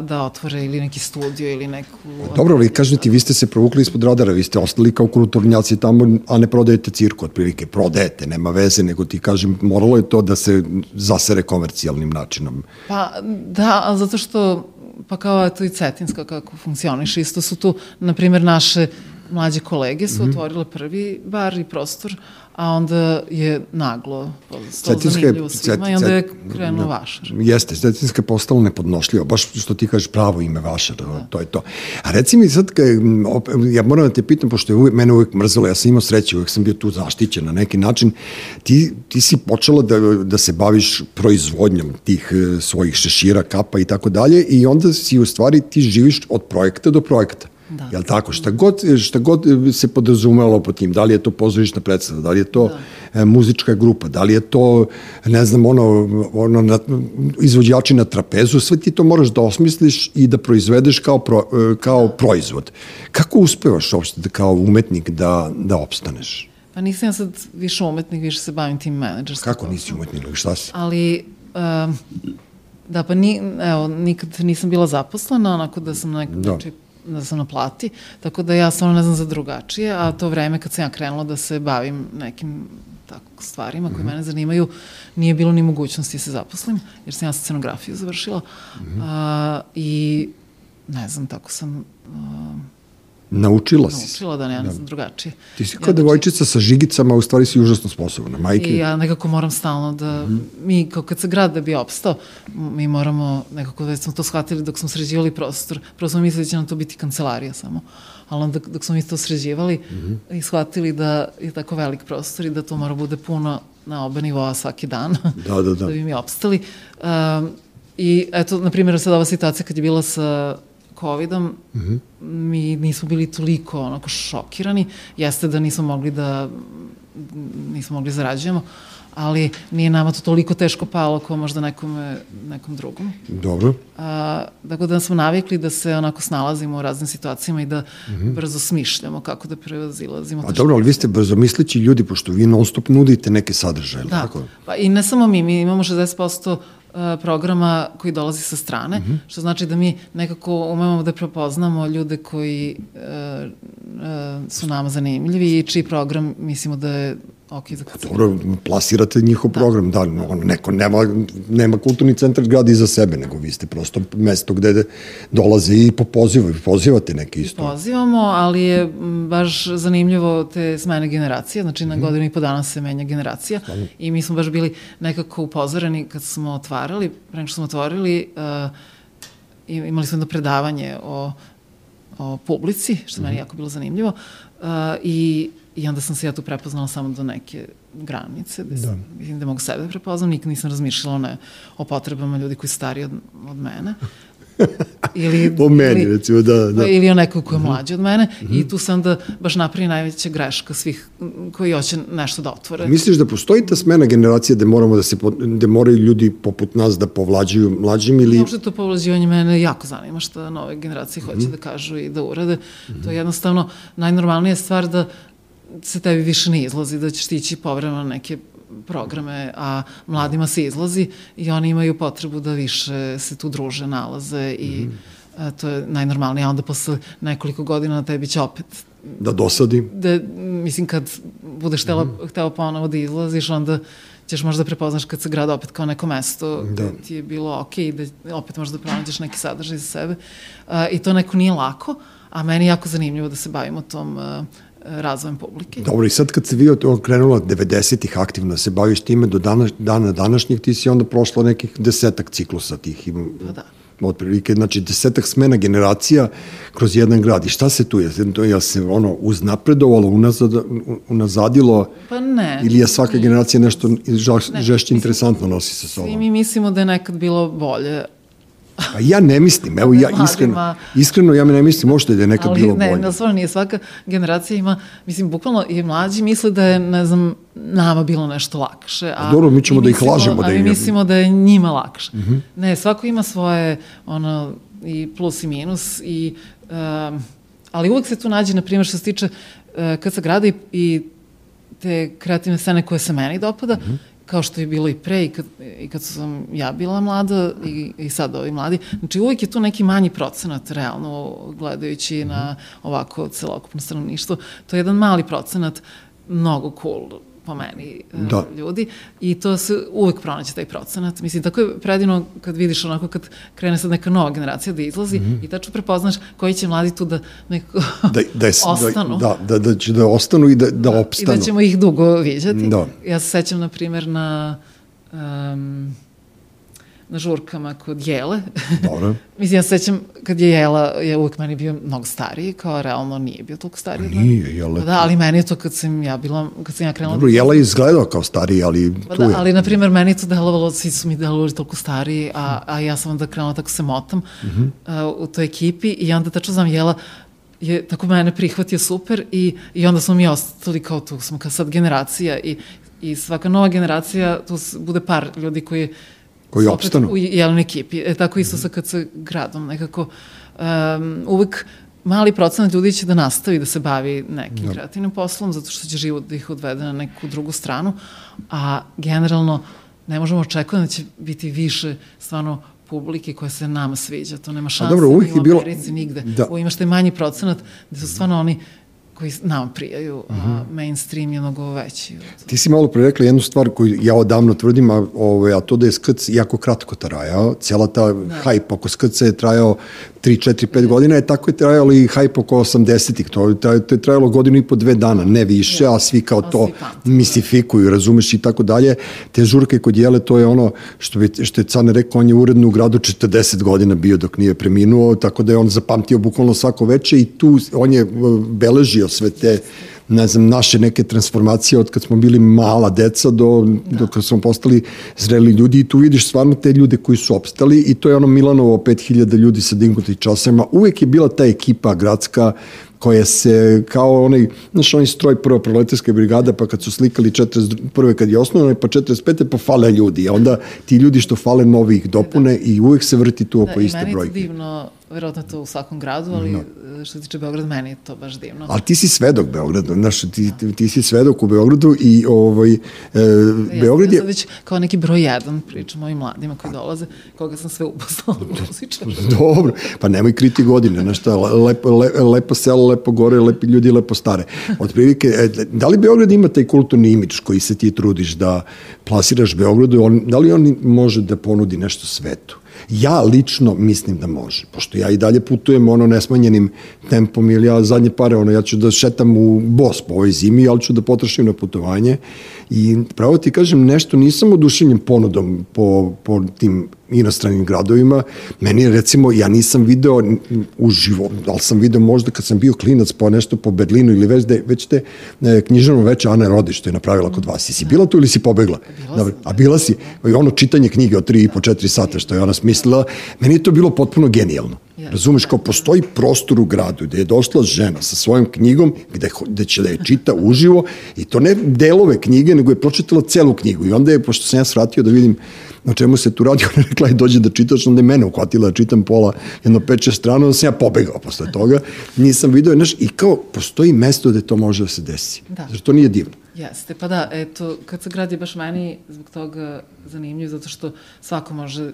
S3: da otvore ili neki studio ili neku...
S1: Dobro, ali kažem ti, vi ste se provukli ispod radara, vi ste ostali kao kulturnjaci tamo, a ne prodajete cirku, otprilike, prodajete, nema veze, nego ti kažem, moralo je to da se zasere komercijalnim načinom.
S3: Pa da, zato što, pa kao eto i Cetinska kako funkcioniše, isto su tu, na primjer, naše mlađe kolege su otvorile prvi bar i prostor, a onda je naglo postalo zanimljivo svima
S1: Cet-
S3: i onda je krenuo
S1: da.
S3: vašar.
S1: Jeste, Cetinska je postala nepodnošljiva, baš što ti kažeš pravo ime vaše, da. to je to. A reci mi sad, ja moram da te pitam, pošto je uvijek, mene uvijek mrzelo, ja sam imao sreće, uvijek sam bio tu zaštićen na neki način, ti, ti si počela da, da se baviš proizvodnjom tih e, svojih šešira, kapa i tako dalje i onda si u stvari ti živiš od projekta do projekta.
S3: Da.
S1: Jel tako? Šta god, šta god se podrazumelo po tim, da li je to pozorišna predstava, da li je to da. e, muzička grupa, da li je to, ne znam, ono, ono na, izvođači na trapezu, sve ti to moraš da osmisliš i da proizvedeš kao, pro, e, kao proizvod. Kako uspevaš uopšte da kao umetnik da, da opstaneš?
S3: Pa nisam ja sad više umetnik, više se bavim tim menadžerskim.
S1: Kako nisi umetnik, šta si?
S3: Ali, um, da, pa ni, evo, nikad nisam bila zaposlena, onako da sam nekom,
S1: Da.
S3: znači, da sam na plati, tako da ja stvarno ne znam za drugačije, a to vreme kad sam ja krenula da se bavim nekim tako stvarima koje mene zanimaju, nije bilo ni mogućnosti da se zaposlim, jer sam ja scenografiju završila a, i ne znam, tako sam a,
S1: Naučila si
S3: naučila da ne, ne znam drugačije.
S1: Ti si
S3: Ja,
S1: kao devojčica sa žigicama, a u stvari si užasno sposobna. Majke,
S3: I ja nekako moram stalno da, mi kao kad se grad da bi opstao, mi moramo nekako da smo to shvatili dok smo sređivali prostor. Prvo smo mislili da će nam to biti kancelarija samo. Ali onda dok smo mi to sređivali i shvatili da je tako velik prostor i da to mora bude puno na oba nivoa svaki dan.
S1: Da, da, da.
S3: da bi mi opstali. Um, I eto, na primjer, sad ova situacija kad je bila sa covidom, mm -hmm. mi nismo bili toliko onako šokirani. Jeste da nismo mogli da nismo mogli da zarađujemo, ali nije nama to toliko teško palo kao možda nekome, nekom drugom.
S1: Dobro.
S3: A, tako da smo navikli da se onako snalazimo u raznim situacijama i da mm -hmm. brzo smišljamo kako da prevazilazimo.
S1: A dobro, ali vi ste brzomisleći ljudi, pošto vi non stop nudite neke sadržaje,
S3: Da,
S1: tako?
S3: pa i ne samo mi, mi imamo 60% e, programa koji dolazi sa strane, mm -hmm. što znači da mi nekako umemo da prepoznamo ljude koji e, e, su nama zanimljivi i čiji program mislimo da je ok za.
S1: Dobro, plasirate njihov program, da, ono, neko nema, nema kulturni centar grada iza sebe, nego vi ste prosto mesto gde dolaze i po pozivu, pozivate neke isto.
S3: Pozivamo, ali je baš zanimljivo te smene generacije, znači na godinu i po dana se menja generacija i mi smo baš bili nekako upozoreni kad smo otvarali, pre nego što smo otvorili, uh, imali smo jedno predavanje o, o publici, što meni jako bilo zanimljivo, uh, i I onda sam se ja tu prepoznala samo do neke granice, da, da. mislim da mogu sebe da prepoznam, nikad nisam razmišljala ne, o potrebama ljudi koji su stariji od, od mene.
S1: ili, o meni, ili, recimo, da, da.
S3: Ili o nekog ko je mlađi od mene mm -hmm. i tu sam da baš napravi najveća greška svih koji hoće nešto da otvore.
S1: Misliš da postoji ta smena generacije da moramo da se, da moraju ljudi poput nas da povlađuju mlađim ili...
S3: Uopšte to povlađivanje mene jako zanima šta nove generacije hoće mm -hmm. da kažu i da urade. Mm -hmm. To je jednostavno najnormalnija stvar da se tebi više ne izlazi, da ćeš tići povremeno neke programe, a mladima se izlazi i oni imaju potrebu da više se tu druže, nalaze i mm -hmm. a, to je najnormalnije. A onda posle nekoliko godina na tebi će opet
S1: da dosadi.
S3: Da, mislim, kad budeš htela, mm -hmm. htela ponovo da izlaziš, onda ćeš možda da prepoznaš kad se grada opet kao neko mesto da. ti je bilo ok, da opet možda pronađeš neki sadržaj za sebe. A, I to neko nije lako, a meni je jako zanimljivo da se bavimo tom uh, razvojem publike.
S1: Dobro, i sad kad se vi krenula 90-ih aktivno da se baviš time do dana, dana današnjih, ti si onda prošla nekih desetak ciklusa tih.
S3: Pa da
S1: otprilike, znači desetak smena generacija kroz jedan grad. I šta se tu je? Ja se ono uznapredovalo, unazad, unazadilo?
S3: Pa ne.
S1: Ili je svaka generacija nešto žaš, ne, žešće interesantno nosi sa sobom?
S3: Svi mi mislimo da je nekad bilo bolje,
S1: Pa ja ne mislim, evo ja iskreno, iskreno ja ne mislim možda da je nekad
S3: ali,
S1: bilo
S3: ne,
S1: bolje.
S3: Ne, stvarno nije svaka generacija ima, mislim, bukvalno i mlađi misle da je, ne znam, nama bilo nešto lakše. A,
S1: a dobro, mi ćemo da ih lažemo.
S3: Da a mi mislimo da je njima lakše. Uh mhm. -huh. Ne, svako ima svoje, ono, i plus i minus i, um, ali uvek se tu nađe, na primjer, što se tiče uh, kad se grada i, i te kreativne scene koje se meni dopada, uh mhm. Kao što je bilo i pre i kad, i kad sam ja bila mlada i, i sad ovi mladi. Znači uvijek je tu neki manji procenat realno gledajući na ovako celokupno stanovništvo. To je jedan mali procenat, mnogo cool po meni e, da. ljudi i to se uvek pronaće taj procenat. Mislim, tako je predivno kad vidiš onako kad krene sad neka nova generacija da izlazi mm -hmm. i tačno prepoznaš koji će mladi tu da neko da, da je, ostanu.
S1: Da, da, da će da ostanu i da, da, da opstanu.
S3: I da ćemo ih dugo viđati. Da. Ja se sećam, na primjer, na um, na žurkama kod Jele.
S1: Dobro.
S3: Mislim, ja se sećam kad je Jela, je uvek meni bio mnogo stariji, kao realno nije bio toliko stariji.
S1: Nije, Jela.
S3: Da, ali meni je to kad sam ja bila, kad sam ja krenula...
S1: Dobro, Jela je izgledao kao stariji, ali
S3: pa
S1: tu
S3: da,
S1: je.
S3: ali, na primjer, meni to delovalo, svi su mi delovali toliko stariji, a, a ja sam onda krenula tako se motam uh -huh. uh, u toj ekipi i onda tačno znam Jela, je tako mene prihvatio super i, i onda smo mi ostali kao tu smo kao sad generacija i, i svaka nova generacija, tu bude par ljudi koji
S1: koji opstanu.
S3: U jednoj ekipi. E, tako isto sa kad se gradom nekako um, uvek mali procenat ljudi će da nastavi da se bavi nekim da. kreativnim poslom, zato što će život da ih odvede na neku drugu stranu, a generalno ne možemo očekati da će biti više stvarno publike koja se nama sviđa. To nema šanse dobro, uvijek ni u Americi, bilo... nigde. Da. Ovo imaš taj manji procenat gde su stvarno oni koji nam prijaju, uh -huh. a mhm. mainstream je mnogo veći.
S1: Ti si malo pre rekla jednu stvar koju ja odavno tvrdim, a, ove, ovaj, a to da je skrc jako kratko trajao. Cijela ta da. hype oko skrca je trajao 3, 4, 5 godina, je tako je trajalo i hype oko 80-ih. To, to je trajalo godinu i po dve dana, ne više, ja. a svi kao a to svi mistifikuju, razumeš i tako dalje. Te žurke kod jele, to je ono što, bi, što je Cane rekao, on je uredno u gradu 40 godina bio dok nije preminuo, tako da je on zapamtio bukvalno svako veče i tu on je beležio sve te ne znam, naše neke transformacije od kad smo bili mala deca do, da. do kad smo postali zreli ljudi i tu vidiš stvarno te ljude koji su opstali i to je ono Milanovo 5000 ljudi sa Dinguti časama. Uvek je bila ta ekipa gradska koja se kao onaj, znaš, onaj stroj prva proletarska brigada, pa kad su slikali 41. kad je osnovno, pa 45. pa fale ljudi. A onda ti ljudi što fale novih dopune da. i uvek se vrti tu oko da, iste brojke.
S3: Da, i meni je divno verovatno to u svakom gradu, ali no. što se tiče Beograda, meni je to baš divno.
S1: Ali ti si svedok Beograda, znaš, ti, ti, ti si svedok u Beogradu i ovaj, e, Beograd je... Ja
S3: već kao neki broj jedan pričam ovim mladima koji dolaze, koga sam sve uposlala muzičara.
S1: Dobro, pa nemoj kriti godine, znaš šta, lepo, lepo, lepo selo, lepo gore, lepi ljudi lepo stare. Otprilike, e, da li Beograd ima taj kulturni imidž koji se ti trudiš da plasiraš Beogradu, on, da li on može da ponudi nešto svetu? Ja lično mislim da može, pošto ja i dalje putujem ono nesmanjenim tempom ili ja zadnje pare, ono ja ću da šetam u Bos po ovoj zimi, ali ću da potrošim na putovanje i pravo ti kažem nešto nisam odušenjem ponudom po, po tim inostranim gradovima. Meni je recimo, ja nisam video uživo, ali sam video možda kad sam bio klinac po nešto po Berlinu ili već, de, već te e, knjižano veće Ana Rodi što je napravila kod vas. Si bila tu ili si pobegla? Bila Dobre, a bila si. I ono čitanje knjige od 3 i po 4 sata što je ona smislila, meni je to bilo potpuno genijalno. Yeah. Razumeš, kao postoji prostor u gradu gde je došla žena sa svojom knjigom gde, gde će da je čita uživo i to ne delove knjige, nego je pročitala celu knjigu. I onda je, pošto sam ja svratio da vidim na čemu se tu radi, ona je rekla, dođe da čitaš, onda je mene uhvatila da čitam pola, jedno peče strano, onda sam ja pobegao posle toga, nisam video, znaš, i kao, postoji mesto gde to može da se desi. Da. Zato to nije divno.
S3: Jeste, pa da, eto, kad se gradi baš meni zbog toga zanimljivo, zato što svako može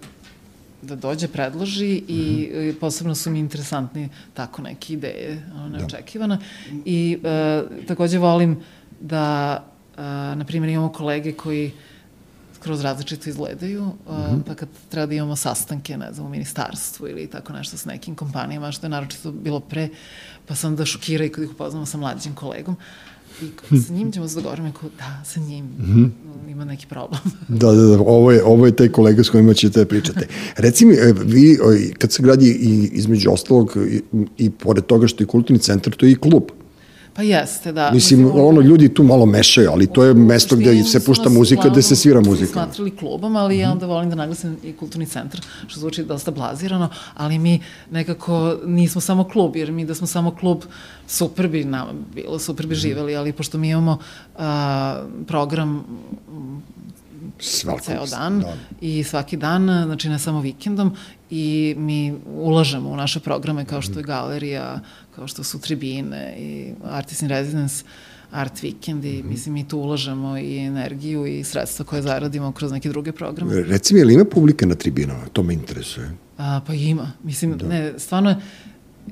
S3: da dođe, predloži i mm -hmm. posebno su mi interesantni tako neke ideje, da. neočekivane. Da. I e, takođe volim da, e, na primjer, imamo kolege koji kroz različito izgledaju, mm -hmm. pa kad treba da imamo sastanke, ne znam, u ministarstvu ili tako nešto s nekim kompanijama, što je naročito bilo pre, pa sam da šokira i kad ih upoznamo sa mlađim kolegom, i sa njim ćemo se dogovoriti, kao da, sa njim mm -hmm. ima neki problem.
S1: da, da, da, ovo je, ovo je taj kolega s kojima ćete da pričate. Reci mi, e, vi, kad se gradi i između ostalog i, i pored toga što je kulturni centar, to je i klub.
S3: Pa jeste, da.
S1: Mislim, Mislim ono, ljudi tu malo mešaju, ali to je mesto gde se pušta muzika, gde se svira muzika.
S3: Smatrali klubom, ali ja onda volim da naglasim i kulturni centar, što zvuči dosta blazirano, ali mi nekako nismo samo klub, jer mi da smo samo klub, super bi nam bilo, super bi mhm. živeli, ali pošto mi imamo a, program
S1: Svakog,
S3: ceo dan da. i svaki dan, znači ne samo vikendom i mi ulažemo u naše programe kao što je galerija, kao što su tribine i Artist in Residence, Art Weekend i mm -hmm. mislim mi tu ulažemo i energiju i sredstva koje zaradimo kroz neke druge programe.
S1: Reci mi, je li ima publika na tribinama? To me interesuje.
S3: A, pa ima. Mislim, da. ne, stvarno je,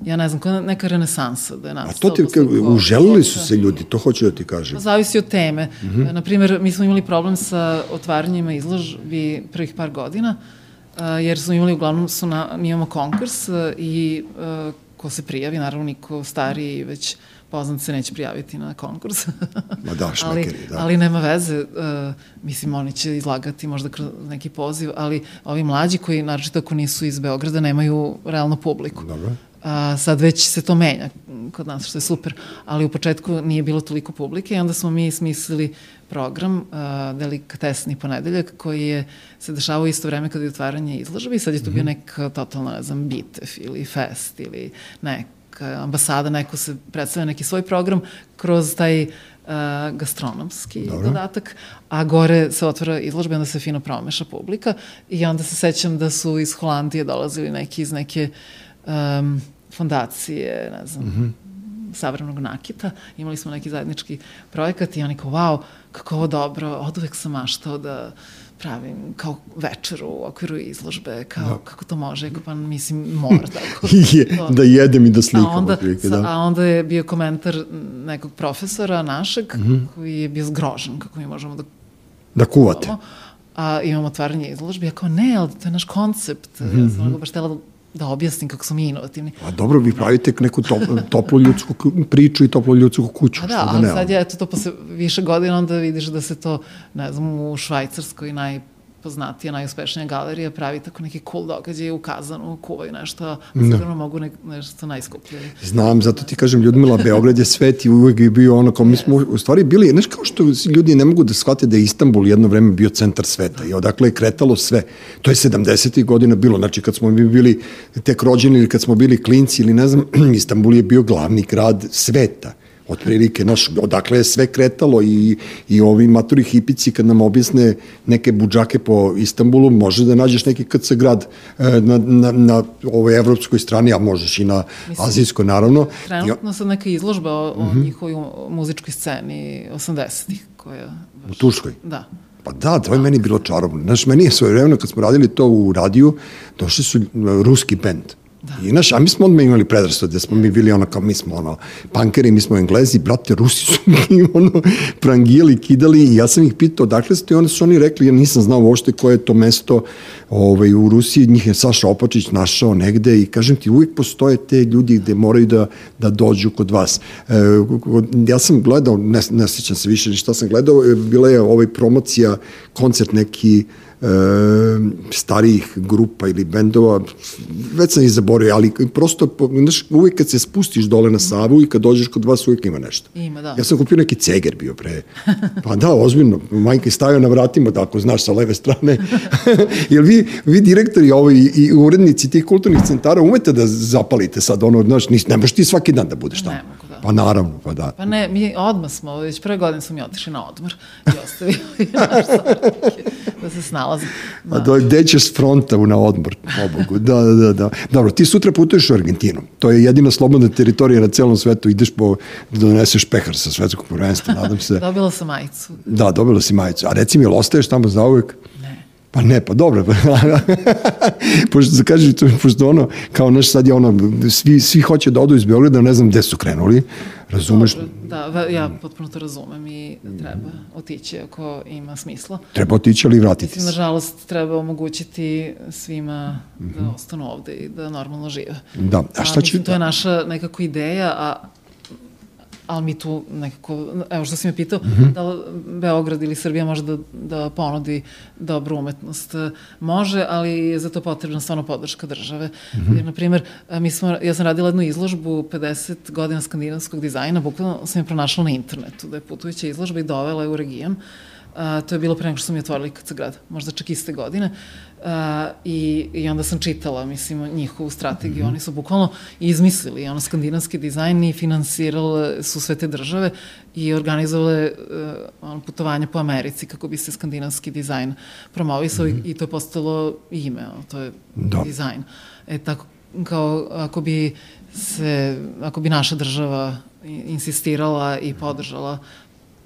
S3: ja ne znam, neka renesansa da je
S1: nastala. A to ti, uželili su se ljudi, to hoću da ti kažem.
S3: Pa zavisi od teme. Mm -hmm. Naprimer, mi smo imali problem sa otvaranjima izložbi prvih par godina, jer smo imali, uglavnom, su na, mi imamo konkurs i ko se prijavi, naravno niko stariji već poznat se neće prijaviti na konkurs.
S1: Ma da, šmekeri, ali, da.
S3: Ali nema veze, uh, mislim, oni će izlagati možda kroz neki poziv, ali ovi mlađi koji, naročito ako nisu iz Beograda, nemaju realno publiku. Dobro. A, sad već se to menja kod nas, što je super, ali u početku nije bilo toliko publike i onda smo mi smislili program a, Delikatesni ponedeljak koji je se dešavao isto vreme kada je otvaranje izložbe i sad je to bio mhm. nek totalno, ne znam, bitev ili fest ili neka ambasada, neko se predstavlja neki svoj program kroz taj uh, gastronomski Dobro. dodatak, a gore se otvara izložba i onda se fino promeša publika i onda se sećam da su iz Holandije dolazili neki iz neke uh, um, fondacije, ne znam, mm -hmm. Savremenog nakita, imali smo neki zajednički projekat i oni kao, wow, kako ovo dobro, od uvek sam maštao da pravim kao večeru u okviru izložbe, kao da. kako to može, pa mislim mora tako.
S1: je, da jedem i da slikam.
S3: A onda, prilike, da. a onda je bio komentar nekog profesora našeg, mm -hmm. koji je bio zgrožen kako mi možemo da
S1: da kuvate.
S3: A imamo otvaranje izložbe, ja kao ne, ali to je naš koncept. Mm -hmm. Ja sam mhm. baš htela da objasnim kako smo mi inovativni.
S1: A dobro, vi pravite neku top, toplu ljudsku priču i toplu ljudsku kuću.
S3: A da, da ali sad je, eto, to posle više godina onda vidiš da se to, ne znam, u Švajcarskoj naj najpoznatija, najuspešnija galerija pravi tako neki cool događaj u kazanu, kuvaju nešto, a da. sigurno mogu ne, nešto najskuplje.
S1: Znam, zato ti kažem, Ljudmila, Beograd je svet i uvek je bio ono, kao mi smo u stvari bili, znaš kao što ljudi ne mogu da shvate da je Istanbul jedno vreme bio centar sveta i odakle je kretalo sve. To je 70. godina bilo, znači kad smo mi bili tek rođeni ili kad smo bili klinci ili ne znam, Istanbul je bio glavni grad sveta otprilike, naš, odakle je sve kretalo i, i ovi maturi hipici kad nam objasne neke buđake po Istanbulu, može da nađeš neki KC grad e, na, na, na ovoj evropskoj strani, a možeš i na Mislim, azijskoj, naravno.
S3: Trenutno sad neka izložba o, o uh mhm. -huh. njihovoj muzičkoj sceni 80-ih, koja...
S1: Baš, u Turskoj?
S3: Da.
S1: Pa da, to je meni bilo čarobno. Znaš, meni je svoje vremena kad smo radili to u radiju, došli su ruski bend Da. I naš, a mi smo odmah imali predrasud, da smo mi bili ono kao mi smo ono pankeri, mi smo englezi, brate, Rusi su mi ono prangijali, kidali i ja sam ih pitao dakle ste i onda su oni rekli, ja nisam znao uopšte koje je to mesto ovaj, u Rusiji, njih je Saša Opačić našao negde i kažem ti, uvijek postoje te ljudi gde moraju da, da dođu kod vas. E, ja sam gledao, ne, ne sjećam se više ni šta sam gledao, bila je ovaj promocija, koncert neki e, starijih grupa ili bendova, već sam ih zaboravio, ali prosto, znaš, uvijek kad se spustiš dole na Savu i kad dođeš kod vas uvijek ima nešto.
S3: Ima, da.
S1: Ja sam kupio neki ceger bio pre. Pa da, ozbiljno. Majka je stavio na vratima, da ako znaš sa leve strane. Jer vi, vi direktori ovaj, i urednici tih kulturnih centara umete da zapalite sad ono, znaš, nis, ne možeš ti svaki dan da budeš tamo.
S3: Ne mogu, da.
S1: Pa naravno, pa da.
S3: Pa ne, mi odmah smo, već pre godine smo mi otišli na odmor i ostavili naš da se snalazi.
S1: Da. A do, gde ćeš fronta na odmor, obogu. Da, da, da, da. Dobro, ti sutra putuješ u Argentinu. To je jedina slobodna teritorija na celom svetu. Ideš po, da doneseš pehar sa svetskog prvenstva, nadam se.
S3: dobila sam majicu.
S1: Da, dobila si majicu. A reci mi, ili ostaješ tamo za uvek? Pa ne, pa dobro. pošto se kaže, pošto ono, kao naš sad je ono, svi, svi hoće da odu iz Beograda, ne znam gde su krenuli, razumeš? Dobro,
S3: da, ja potpuno to razumem i treba otići ako ima smisla.
S1: Treba otići, ali vratiti
S3: Mislim, se. Nažalost, treba omogućiti svima da mhm. ostanu ovde i da normalno žive.
S1: Da, a šta će... Mislim,
S3: to je naša nekako ideja, a ali mi tu nekako, evo što si me pitao, mm -hmm. da li Beograd ili Srbija može da, da ponudi dobru umetnost. Može, ali je za to potrebna stvarno podrška države. Mm -hmm. Jer, na primjer, mi smo, ja sam radila jednu izložbu 50 godina skandinavskog dizajna, bukvalno sam je pronašla na internetu, da je putujuća izložba i dovela je u region. A, to je bilo pre nego što sam je otvorili kad se grad, možda čak iste godine. A, i, I onda sam čitala, mislim, njihovu strategiju. Mm -hmm. Oni su bukvalno izmislili ono skandinavski dizajn i finansirali su sve te države i organizovale uh, ono, putovanje po Americi kako bi se skandinavski dizajn promovisao mm -hmm. i, i to je postalo ime, ono, to je da. dizajn. E tako, kao ako bi se, ako bi naša država insistirala i podržala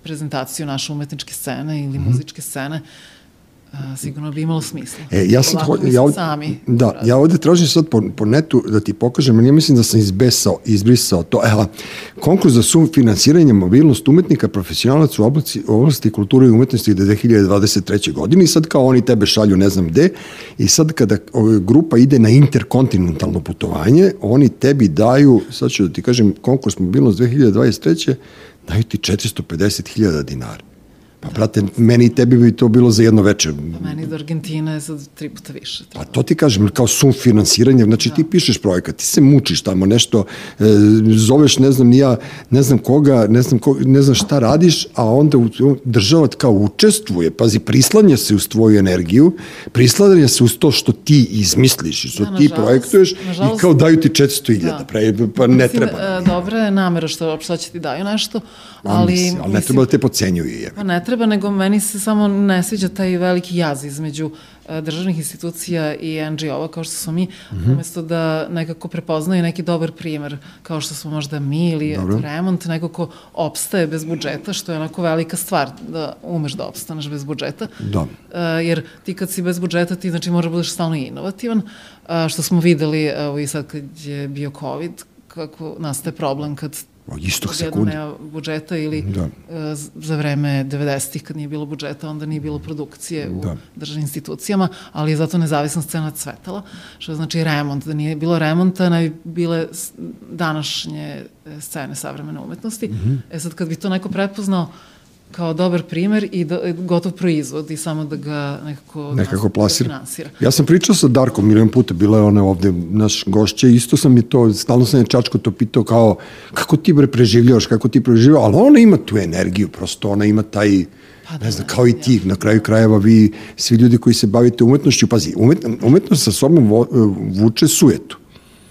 S3: prezentaciju naše umetničke scene ili mm -hmm. muzičke scene, a, sigurno bi imalo smisla.
S1: E, ja sam
S3: ho,
S1: ja
S3: ovde, sami
S1: da, ja ovde tražim sad po, po netu da ti pokažem, ali ja mislim da sam izbesao, izbrisao to. Evo, konkurs za sumfinansiranje mobilnost umetnika profesionalac u oblasti, u oblasti kulture i umetnosti do 2023. godine i sad kao oni tebe šalju ne znam gde i sad kada grupa ide na interkontinentalno putovanje, oni tebi daju, sad ću da ti kažem, konkurs mobilnost 2023 daju ti 450.000 dinara. Pa, brate, meni i tebi bi to bilo za jedno veče.
S3: Pa meni do Argentina je sad tri puta više.
S1: Pa to ti kažem, kao sumfinansiranje, znači da. ti pišeš projekat, ti se mučiš tamo nešto, e, zoveš ne znam ja, ne znam koga, ne znam, ko, ne znam šta radiš, a onda država kao učestvuje, pazi, prislanja se uz tvoju energiju, prislanja se uz to što ti izmisliš, što da, ti projektuješ nažalost, i kao daju ti 400.000, da. pre, pa ne Mislim, treba.
S3: E, dobra je namera što, što će ti daju nešto, ali...
S1: Mislim, ali ne treba da te pocenjuju. Je.
S3: Pa ne treba, nego meni se samo ne sviđa taj veliki jaz između e, državnih institucija i NGO-a kao što smo mi, mm -hmm. umesto da nekako prepoznaju neki dobar primer, kao što smo možda mi ili Dobro. remont, neko ko opstaje bez budžeta, što je onako velika stvar da umeš da opstaneš bez budžeta.
S1: Da. Uh,
S3: jer ti kad si bez budžeta, ti znači možda budeš stalno inovativan, uh, što smo videli, evo i sad kad je bio COVID, kako nastaje problem kad
S1: istog sekunde.
S3: nema budžeta ili da. uh, za vreme 90-ih kad nije bilo budžeta, onda nije bilo produkcije u da. državnim institucijama, ali je zato nezavisna scena cvetala, što znači remont. Da nije bilo remonta, ne bi bile današnje e, scene savremene umetnosti. Mm -hmm. E sad, kad bi to neko prepoznao, kao dobar primer i da, gotov proizvod i samo da ga nekako,
S1: nekako plasira. Finansira. Ja sam pričao sa Darkom milion puta, bila je ona ovde naš gošće, isto sam mi to, stalno sam je Čačko to pitao kao, kako ti bre preživljavaš, kako ti preživljavaš, ali ona ima tu energiju, prosto ona ima taj, Pa da, ne znam, kao i ti, na kraju krajeva vi, svi ljudi koji se bavite umetnošću, pazi, umet, umetnost sa sobom vo, vuče sujetu.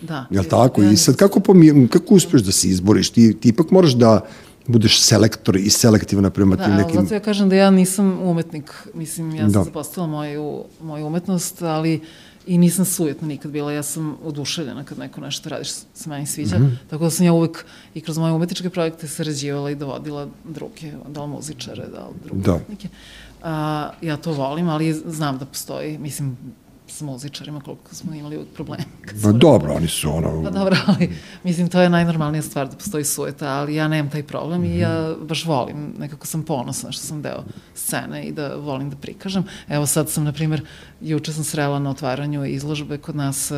S3: Da.
S1: Jel tako? I sad kako, pomir, kako uspeš da se izboriš? Ti, ti ipak moraš da, budeš selektor i selektivna prema
S3: da,
S1: tim nekim...
S3: Da, zato ja kažem da ja nisam umetnik. Mislim, ja sam da. zapostavila moju, moju umetnost, ali i nisam sujetna nikad bila. Ja sam oduševljena kad neko nešto radiš se meni sviđa. Mm -hmm. Tako da sam ja uvek i kroz moje umetničke projekte sarađivala i dovodila druge, da li muzičare, da li druge da. umetnike. A, ja to volim, ali znam da postoji, mislim, s muzičarima, koliko smo imali uvijek problema. smo-
S1: dobro, oni su ono...
S3: Pa dobro, ali mislim to je najnormalnija stvar da postoji sueta, ali ja nemam taj problem i ja baš volim, nekako sam ponosna što sam deo scene i da volim da prikažem. Evo sad sam, na primjer, juče sam srela na otvaranju izložbe kod nas,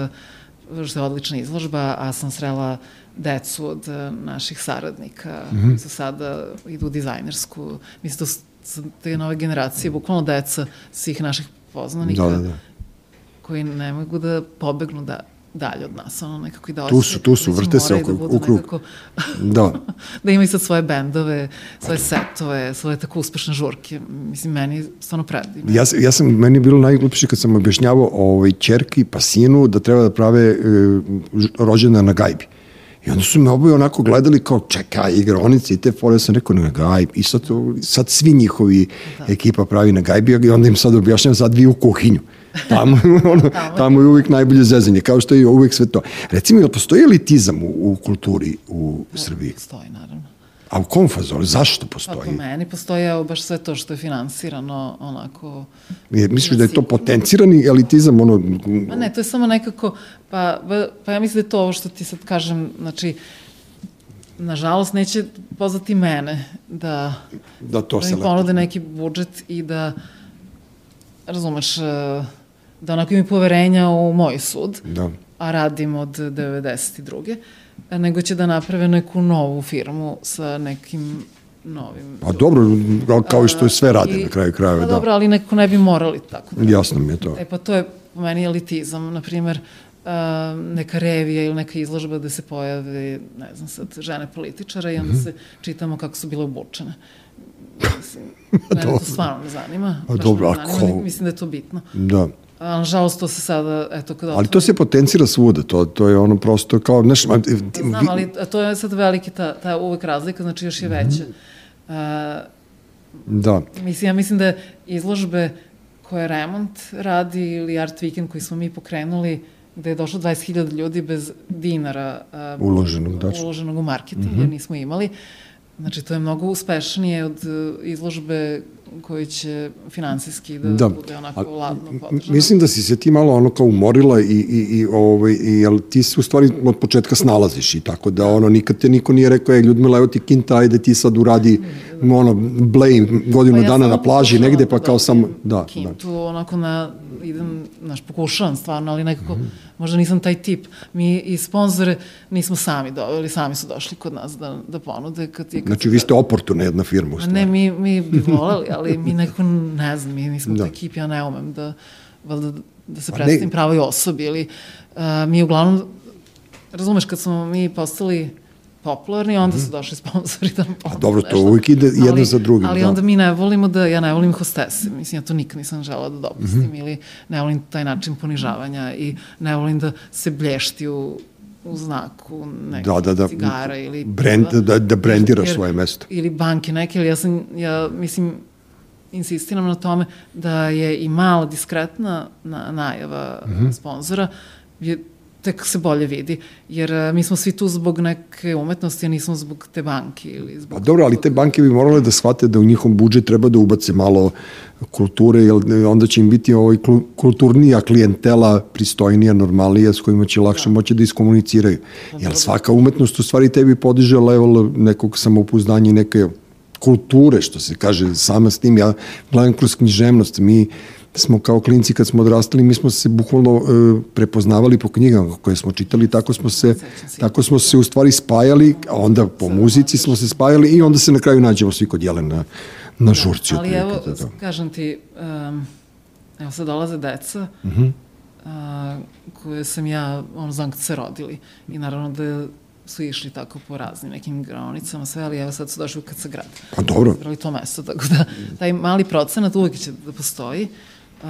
S3: što je odlična izložba, a sam srela decu od eh, naših saradnika koji su sada idu u dizajnersku. Mislim, to su te nove generacije, bukvalno deca svih naših poznanika
S1: Da, da, da.
S3: Koji ne mogu da pobegnu da, dalje od nas, ono nekako i da
S1: Tu su, tu su, vrte se
S3: moraju
S1: oko-
S3: da
S1: u krug.
S3: nekako-
S1: Da.
S3: da imaju sad svoje bendove, svoje setove, svoje tako uspešne žurke. Mislim, meni je stvarno predivno.
S1: Ja, ja sam, meni je bilo najglupše kad sam objašnjavao ovaj, čerki pa sinu da treba da prave e, rođena na gajbi. I onda su me oboje onako gledali kao čekaj, igronice i te fore, ja sam rekao na gajbi. I sad, sad svi njihovi ekipa pravi na gajbi i onda im sad objašnjam sad vi u kuhinju. Tamo, ono, tamo je uvijek najbolje zezanje, kao što je uvijek sve to. Recimo, jel postoji elitizam u, u kulturi u Srbiji?
S3: Postoji, naravno.
S1: A u kom fazonu? Zašto
S3: Pa
S1: postoji?
S3: po meni postoji evo baš sve to što je finansirano onako...
S1: Jer misliš da je to potencirani elitizam, ono,
S3: Ma ne, to je samo nekako, pa, pa- pa ja mislim da je to ovo što ti sad kažem, znači, nažalost neće pozvati mene da,
S1: da to
S3: da mi ponude neki budžet i da, razumeš, eh, da onako imaju poverenja u moj sud,
S1: Da.
S3: a radim od 92. eh, nego će da naprave neku novu firmu sa nekim novim...
S1: Pa dobro, kao- i što sve rade na kraju krajeva,
S3: Pa
S1: da.
S3: dobro, ali nekako ne bi morali tako. da
S1: Jasno mi je to.
S3: E pa to je po meni elitizam, na primjer, uh, neka revija ili neka izložba gde se pojave, ne znam sad, žene političara i onda
S1: Mhm.
S3: se čitamo kako su bile obučene. Mislim, mene to stvarno ne zanima.
S1: A dobro,
S3: ne zanima,
S1: ko-
S3: Mislim da je to bitno.
S1: Da.
S3: Nažalost to se sada, eto, kada
S1: Ali to se potencira svuda, to, to je ono prosto kao, znaš, ma,
S3: Znam, ali to je sad veliki, ta, ta uvek razlika, znači još je veća. Uh,
S1: da,
S3: Mislim, ja mislim da izložbe koje Remont radi ili Art Weekend koji smo mi pokrenuli, gde je došlo 20.000 ljudi bez dinara a,
S1: Uloženog, da. Mhm.
S3: uloženog u marketing, jer nismo imali. Znači, to je mnogo uspešnije od uh, izložbe koji će finansijski da,
S1: da.
S3: bude onako
S1: A,
S3: ladno
S1: m-
S3: podržano.
S1: Mislim da si se ti malo ono kao umorila i, i, i, ovaj, i jel ti se u stvari od početka snalaziš i tako da ono nikad te niko nije rekao, je Ljudmila, evo ti kinta, ajde ti sad uradi ono, blame godinu
S3: Pa ja
S1: dana na plaži negde, pa
S3: da
S1: kao
S3: dobijem
S1: da, da.
S3: Kintu, onako na, idem, znaš, pokušavam stvarno, ali nekako,
S1: Mhm.
S3: možda nisam taj tip. Mi i sponzore nismo sami doveli, sami su došli kod nas da, da ponude. Kad je, kad
S1: Znači, vi ste oportuna jedna firma u stvari.
S3: ne, mi, mi bi voleli, ali mi nekako, ne znam, mi nismo
S1: Da.
S3: da. ekip, ja ne umem da, valjda, da se
S1: Pa
S3: predstavim pravoj osobi, ili uh, mi uglavnom, razumeš, kad smo mi postali popularni, onda su došli sponzori da nam pomogu
S1: Mhm. dobro, to
S3: nešto.
S1: uvijek ide jedno
S3: ali,
S1: za drugim,
S3: Ali
S1: da.
S3: onda mi ne volimo da, ja ne volim hostese, mislim, ja to nikad nisam žela da dopustim,
S1: Mhm.
S3: ili ne volim taj način ponižavanja i ne volim da se blješti u u znaku neke
S1: Da, da, da.
S3: cigara ili
S1: Brand- da- da brendiraš svoje mesto.
S3: Ili banke neke, ili ja sam, ja mislim, insistiram na tome da je i mala diskretna na, najava
S1: Mhm.
S3: sponzora, je, tek se bolje vidi, jer e, mi smo svi tu zbog neke umetnosti, a nismo zbog te banke ili zbog...
S1: Pa dobro, ali te banke bi morale da shvate da u njihov budžet treba da ubace malo kulture, jer onda će im biti ovaj kulturnija klijentela, pristojnija, normalnija, s kojima će lakše moći da iskomuniciraju. Jer svaka umetnost u stvari tebi podiže level nekog samopouzdanja i neke kulture, što se kaže, sama s tim. Ja gledam kroz književnost, mi smo kao klinci kad smo odrastali, mi smo se bukvalno e, prepoznavali po knjigama koje smo čitali, tako smo se, tako smo se u stvari spajali, a onda po muzici smo se spajali i onda se na kraju nađemo svi kod Jelena na žurci.
S3: Ali evo,
S1: da, da.
S3: kažem ti, um, evo sad dolaze deca, uh
S1: Mhm.
S3: koje sam ja, ono, znam kad se rodili. I naravno da su išli tako po raznim nekim granicama, sve, ali evo sad su došli kad se grad.
S1: Pa dobro,
S3: Izabrali to mesto, tako da taj mali procenat uvek će da postoji uh,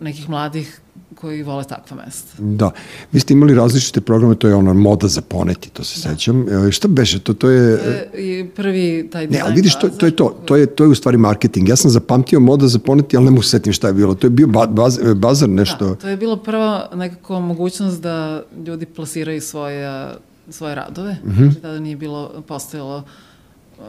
S3: nekih mladih koji vole takva mesta.
S1: da. Vi ste imali različite programe, to je ona moda za poneti, to se sećam. E, šta beše, to, to je...
S3: E, prvi taj
S1: Ne,
S3: dizajn
S1: ali vidiš, to, to je to, to je, to je u stvari marketing. Ja sam zapamtio moda za poneti, ali ne mogu se setim šta je bilo. To je bio ba, baz, bazar nešto...
S3: Da, to je bila prva nekako mogućnost da ljudi plasiraju svoje, svoje radove. Mm -hmm. Znači, tada nije bilo, postojalo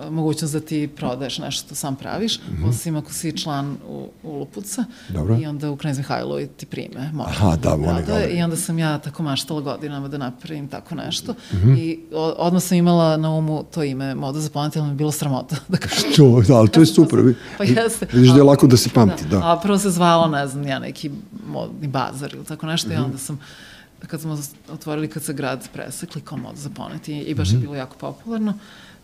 S3: e, mogućnost da ti prodaješ nešto što sam praviš, mm -hmm. osim ako si član u, u Lupuca
S1: Dobro.
S3: i onda u Knez Mihajlovoj ti prime. Može
S1: Aha, da, oni
S3: radove, I onda sam ja tako maštala godinama da napravim tako nešto mm -hmm. i o, odmah sam imala na umu to ime Moda za poneti, ali mi je bilo sramota da kažem.
S1: Što, da, ali to je super.
S3: pa jeste.
S1: Vidiš da je lako da se pamti, da. da.
S3: A prvo se zvalo, ne znam, ja neki modni bazar ili tako nešto mm -hmm. i
S1: Mhm.
S3: onda sam kad smo otvorili kad se grad presekli kao mod za poneti i baš mm -hmm. je bilo jako popularno.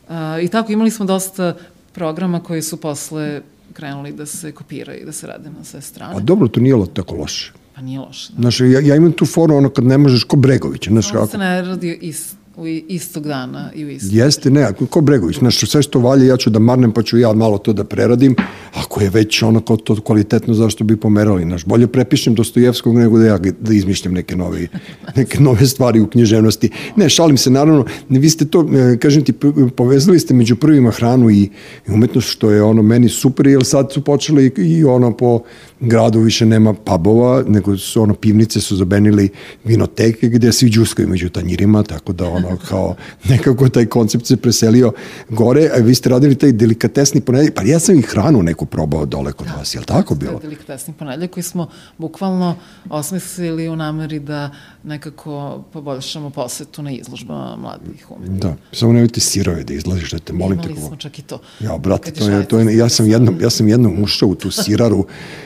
S3: Uh, I tako imali smo dosta programa koji su posle krenuli da se kopiraju i da se rade na sve strane.
S1: A dobro, to nije tako loše.
S3: Pa nije loše. Da.
S1: Znaš, ja, ja imam tu foru ono kad ne možeš ko Bregović, znaš
S3: Ovo
S1: kako.
S3: se ne radi ist, u istog dana i u istog.
S1: Jeste, ne, ako ko Bregović, znaš, sve što valje ja ću da marnem pa ću ja malo to da preradim, ako je već ono kao to kvalitetno, zašto bi pomerali, znaš, bolje prepišem Dostojevskog nego da ja da izmišljam neke nove, neke nove stvari u književnosti. Ne, šalim se, naravno, vi ste to, e, kažem ti, povezali ste među prvima hranu i, i umetnost, što je ono meni super, jer sad su počeli i, i ono po gradu više nema pubova, nego su ono pivnice su zabenili vinoteke gde svi džuskaju među tanjirima, tako da ono kao nekako taj koncept se preselio gore, a vi ste radili taj delikatesni ponedjeljak, pa ja sam i hranu neku probao dole kod vas, je li tako bilo?
S3: Delikatesni ponedjeljak koji smo bukvalno osmislili u nameri da nekako poboljšamo posetu na izložbama mladih umetnika.
S1: Da, samo nemojte sirove da izlaziš, da te molim
S3: Imali
S1: te.
S3: smo čak i to.
S1: Ja, brate, to je, to je, ja sam jednom, ja sam jednom ušao u tu siraru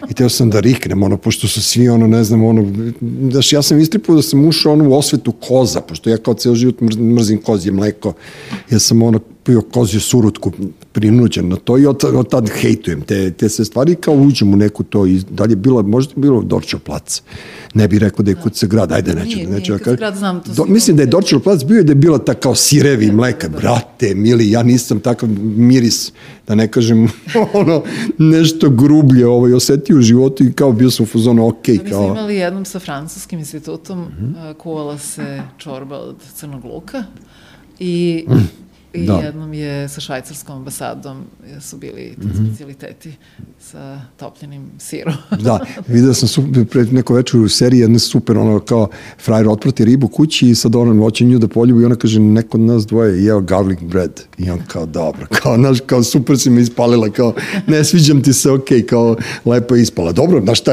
S1: i teo sam da riknem, ono, pošto su svi, ono, ne znam, ono, daš, ja sam istripao da sam ušao ono, u osvetu koza, pošto ja kao ceo život mrzim kozje mleko, ja sam ono, pio kozju surutku prinuđen na to i od, od tad hejtujem te, te sve stvari kao uđem u neku to i dalje bilo, možda bilo Dorčev plac. Ne bih rekao da je Kuca grad, ajde, neću,
S3: Nije,
S1: neću
S3: nije,
S1: da
S3: grad znam, to
S1: Do, mislim da je Dorčev plac bio i da je bila ta kao sirevi mleka, brate, mili, ja nisam takav miris, da ne kažem ono, nešto grublje ovaj, osetio u životu i kao bio sam u fazonu, ok,
S3: Da, mi smo
S1: kao...
S3: imali jednom sa francuskim institutom, mm. -hmm. kuvala se čorba od crnog luka i, i
S1: da.
S3: jednom je sa švajcarskom ambasadom su bili ti
S1: Mhm.
S3: specialiteti sa topljenim sirom.
S1: Da, vidio sam super, pre neko večer u seriji jedne super, ono kao frajer otprati ribu kući i sad ono hoće nju da poljubi i ona kaže neko od nas dvoje je jeo garlic bread i on kao dobro, kao, naš, kao super si me ispalila, kao ne sviđam ti se, ok, kao lepo je ispala. Dobro, znaš šta,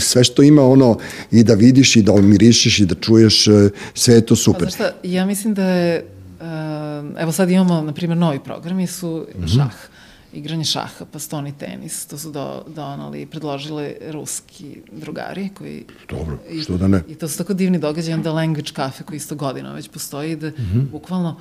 S1: sve što ima ono i da vidiš i da mirišeš i da čuješ, e, sve je to
S3: Pa
S1: super.
S3: znaš šta, ja mislim da je, evo sad imamo, na primjer, novi programi su
S1: Mhm.
S3: šah, igranje šaha, pa stoni tenis, to su do, donali, predložile ruski drugari koji...
S1: Dobro,
S3: i-
S1: što da ne.
S3: I to su tako divni događaji, onda Language Cafe koji isto godina već postoji, da
S1: Mhm.
S3: bukvalno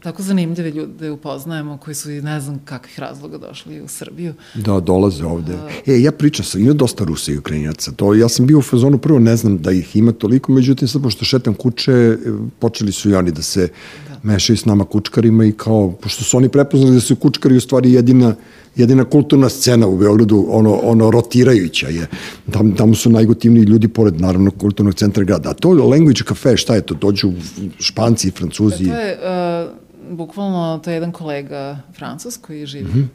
S3: tako zanimljive ljude upoznajemo koji su i ne znam kakvih razloga došli u Srbiju.
S1: Da, dolaze ovde. E, ja pričam sam, ima dosta Rusa i Ukrajinaca. To, ja sam bio u fazonu, prvo ne znam da ih ima toliko, međutim sad pošto šetam kuće, e, počeli su i oni da se da. Mešaju s nama kučkarima i kao, pošto su oni prepoznali da su kučkari u stvari jedina jedina kulturna scena u Beogradu, ono, ono rotirajuća je. Tam, tamo su najgotivniji ljudi, pored naravno kulturnog centra grada. A to Language Cafe, šta je to? Dođu Španci, Francuzi.
S3: To je, uh, bukvalno, to je jedan kolega francus koji živi mm. -hmm.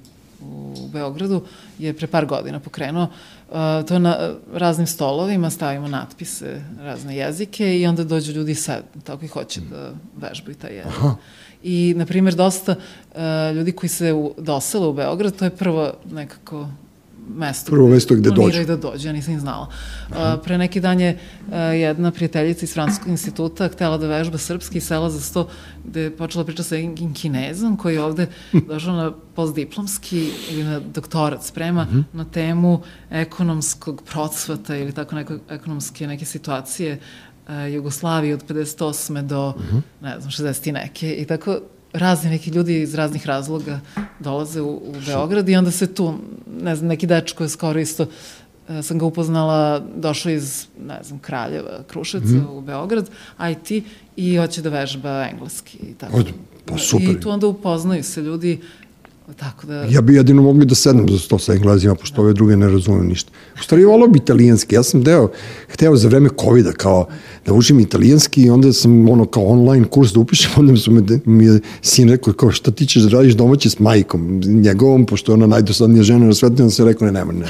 S3: U Beogradu, je pre par godina pokrenuo. Uh, to je na raznim stolovima, stavimo natpise, razne jezike i onda dođu ljudi sad, tako i hoće da vežbaju taj jezik. Aha. I, na primjer, dosta uh, ljudi koji se dosele u Beograd, to je prvo nekako mesto
S1: Prvo mesto gde dođu.
S3: da dođu, ja nisam ni znala. Uh, pre neki dan je uh, jedna prijateljica iz Francuskog instituta htela da vežba srpski i sela za sto, gde je počela priča sa nekim kinezom koji je ovde došao na postdiplomski ili na doktorat sprema
S1: Mhm.
S3: na temu ekonomskog procvata ili tako neko, ekonomske neke situacije uh, Jugoslavije od 58. do,
S1: Mhm.
S3: ne znam, 60. i neke. I tako razni neki ljudi iz raznih razloga dolaze u, u Beograd i onda se tu, ne znam, neki dečko je skoro isto e, sam ga upoznala, došao iz, ne znam, Kraljeva, Kruševca mm u Beograd, IT, i hoće da vežba engleski i tako.
S1: Od- pa super.
S3: I tu onda upoznaju se ljudi Tako da...
S1: Ja bi jedino mogli da sednem za sto sa englezima, pošto ove druge ne razumem ništa. U stvari, volao bi italijanski. Ja sam deo, hteo za vreme COVID-a kao da učim italijanski i onda sam ono kao online kurs da upišem, onda su me, mi je sin rekao kao šta ti ćeš da radiš domaće s majkom njegovom, pošto je ona najdosadnija žena na svetu, onda se rekao ne, nema, ne,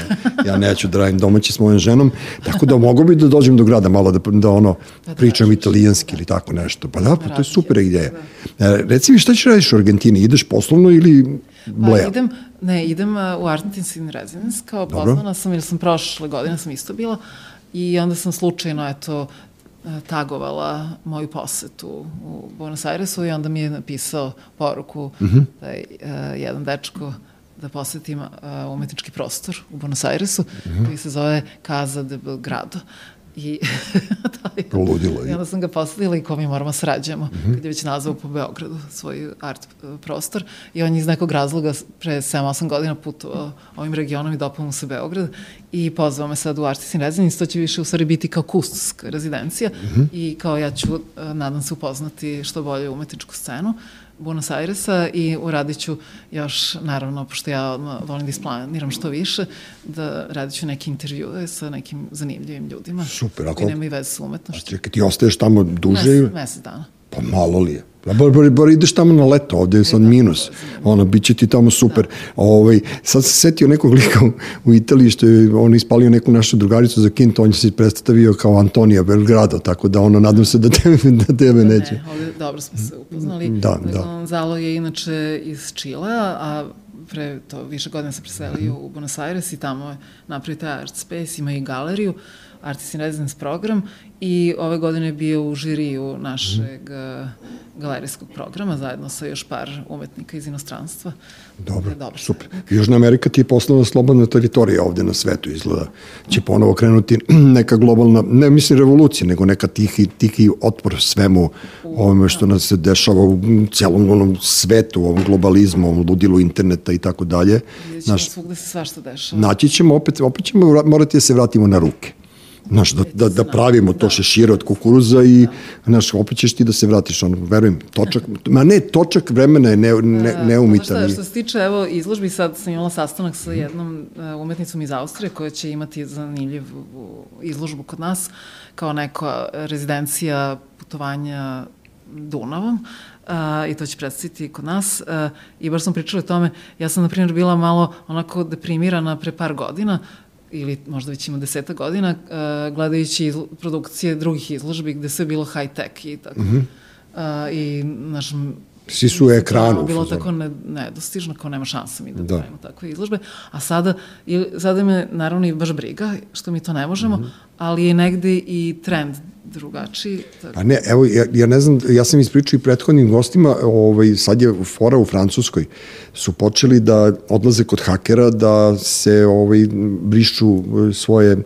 S1: ja neću da radim domaće s mojom ženom, tako da mogu bi da dođem do grada malo da, da ono pričam italijanski ili tako nešto. Pa da, pa to je super ideja. E, Reci mi šta ćeš radiš u Argentini? Ideš poslovno ili bleja?
S3: Pa idem, ne, idem uh, u Argentines in Residence, kao
S1: Dobro.
S3: pozvana sam, jer sam prošle godine sam isto bila, i onda sam slučajno, eto, uh, tagovala moju posetu u Buenos Airesu i onda mi je napisao poruku mm
S1: Mhm.
S3: -hmm. taj uh, jedan dečko da posetim uh, umetnički prostor u Buenos Airesu, mm
S1: Mhm.
S3: -hmm. koji se zove Casa de Belgrado. I, da,
S1: Ludilo je.
S3: I onda sam ga poslala i ko mi moramo srađamo, mm. -hmm. kad je već nazvao po Beogradu svoj art e, prostor i on je iz nekog razloga pre 7-8 godina putovao ovim regionom i dopao mu se Beograd i pozvao me sad u Artist in Residence, to će više u stvari biti kao kustoska rezidencija mm. -hmm. i kao ja ću, e, nadam se, upoznati što bolje umetničku scenu Buenos Airesa i uradit ću još, naravno, pošto ja volim da isplaniram što više, da radit ću neke intervjue sa nekim zanimljivim ljudima
S1: Super, a
S3: koji
S1: koliko-
S3: nemaju veze sa
S1: A
S3: umetnošću.
S1: čekaj, ti ostaješ tamo duže?
S3: Mesec, mesec dana.
S1: Pa malo li je? Pa bar, bar, bar ideš tamo na leto, ovde je sad minus. Ono, bit će ti tamo super. Ovaj, sad se setio nekog lika u, u Italiji što je on ispalio neku našu drugaricu za Kinto, on je se predstavio kao Antonija Belgrado, tako da ono, nadam se da tebe, da tebe neće.
S3: Ne, ovde dobro smo se upoznali.
S1: Da, da.
S3: Gonzalo je inače iz Čilea, a pre to više godina se preselio u Buenos Aires i tamo je napravio taj art space, ima i galeriju, Artist in Residence program i ove godine je bio u žiriju našeg
S1: Mhm.
S3: mm galerijskog programa zajedno sa još par umetnika iz inostranstva.
S1: Dobro,
S3: Je dobro.
S1: super. Južna Amerika ti je poslovna slobodna teritorija ovde na svetu izgleda. Će ponovo krenuti neka globalna, ne mislim revolucija, nego neka tihi, tihi otpor svemu ovome što nas se dešava u celom onom svetu, ovom globalizmu, ovom ludilu interneta i tako dalje.
S3: Vidjet ćemo svugde se svašta dešava.
S1: naći ćemo opet, opet ćemo morati da se vratimo na ruke. Znaš, da, da, da pravimo to šešire od kukuruza i, znaš, opet ćeš ti da se vratiš, ono, verujem, točak, ma ne, točak vremena je ne, ne,
S3: Da,
S1: neumitan.
S3: Šta,
S1: i-
S3: što se tiče evo, izložbi, sad sam imala sastanak sa jednom uh, umetnicom iz Austrije koja će imati zanimljivu izložbu kod nas kao neka rezidencija putovanja Dunavom uh, i to će predstaviti kod nas uh, i baš sam pričala o tome, ja sam na primjer bila malo onako deprimirana pre par godina ili možda već ima deseta godina, uh, gledajući izlo produkcije drugih izložbi gde sve bilo high-tech i tako. Mm -hmm. uh, I, znaš,
S1: Svi su u ekranu. u
S3: Bilo tako ne, nedostižno, kao nema šanse mi da,
S1: Da.
S3: da. pravimo takve izložbe. A sada, i, sada me naravno i baš briga što mi to ne možemo, mm. -hmm. ali je negde i trend drugačiji. Tako,
S1: Pa ne, evo, ja, ja ne znam, ja sam ispričao i prethodnim gostima, ovaj, sad je fora u Francuskoj, su počeli da odlaze kod hakera, da se ovaj, brišu eh, svoje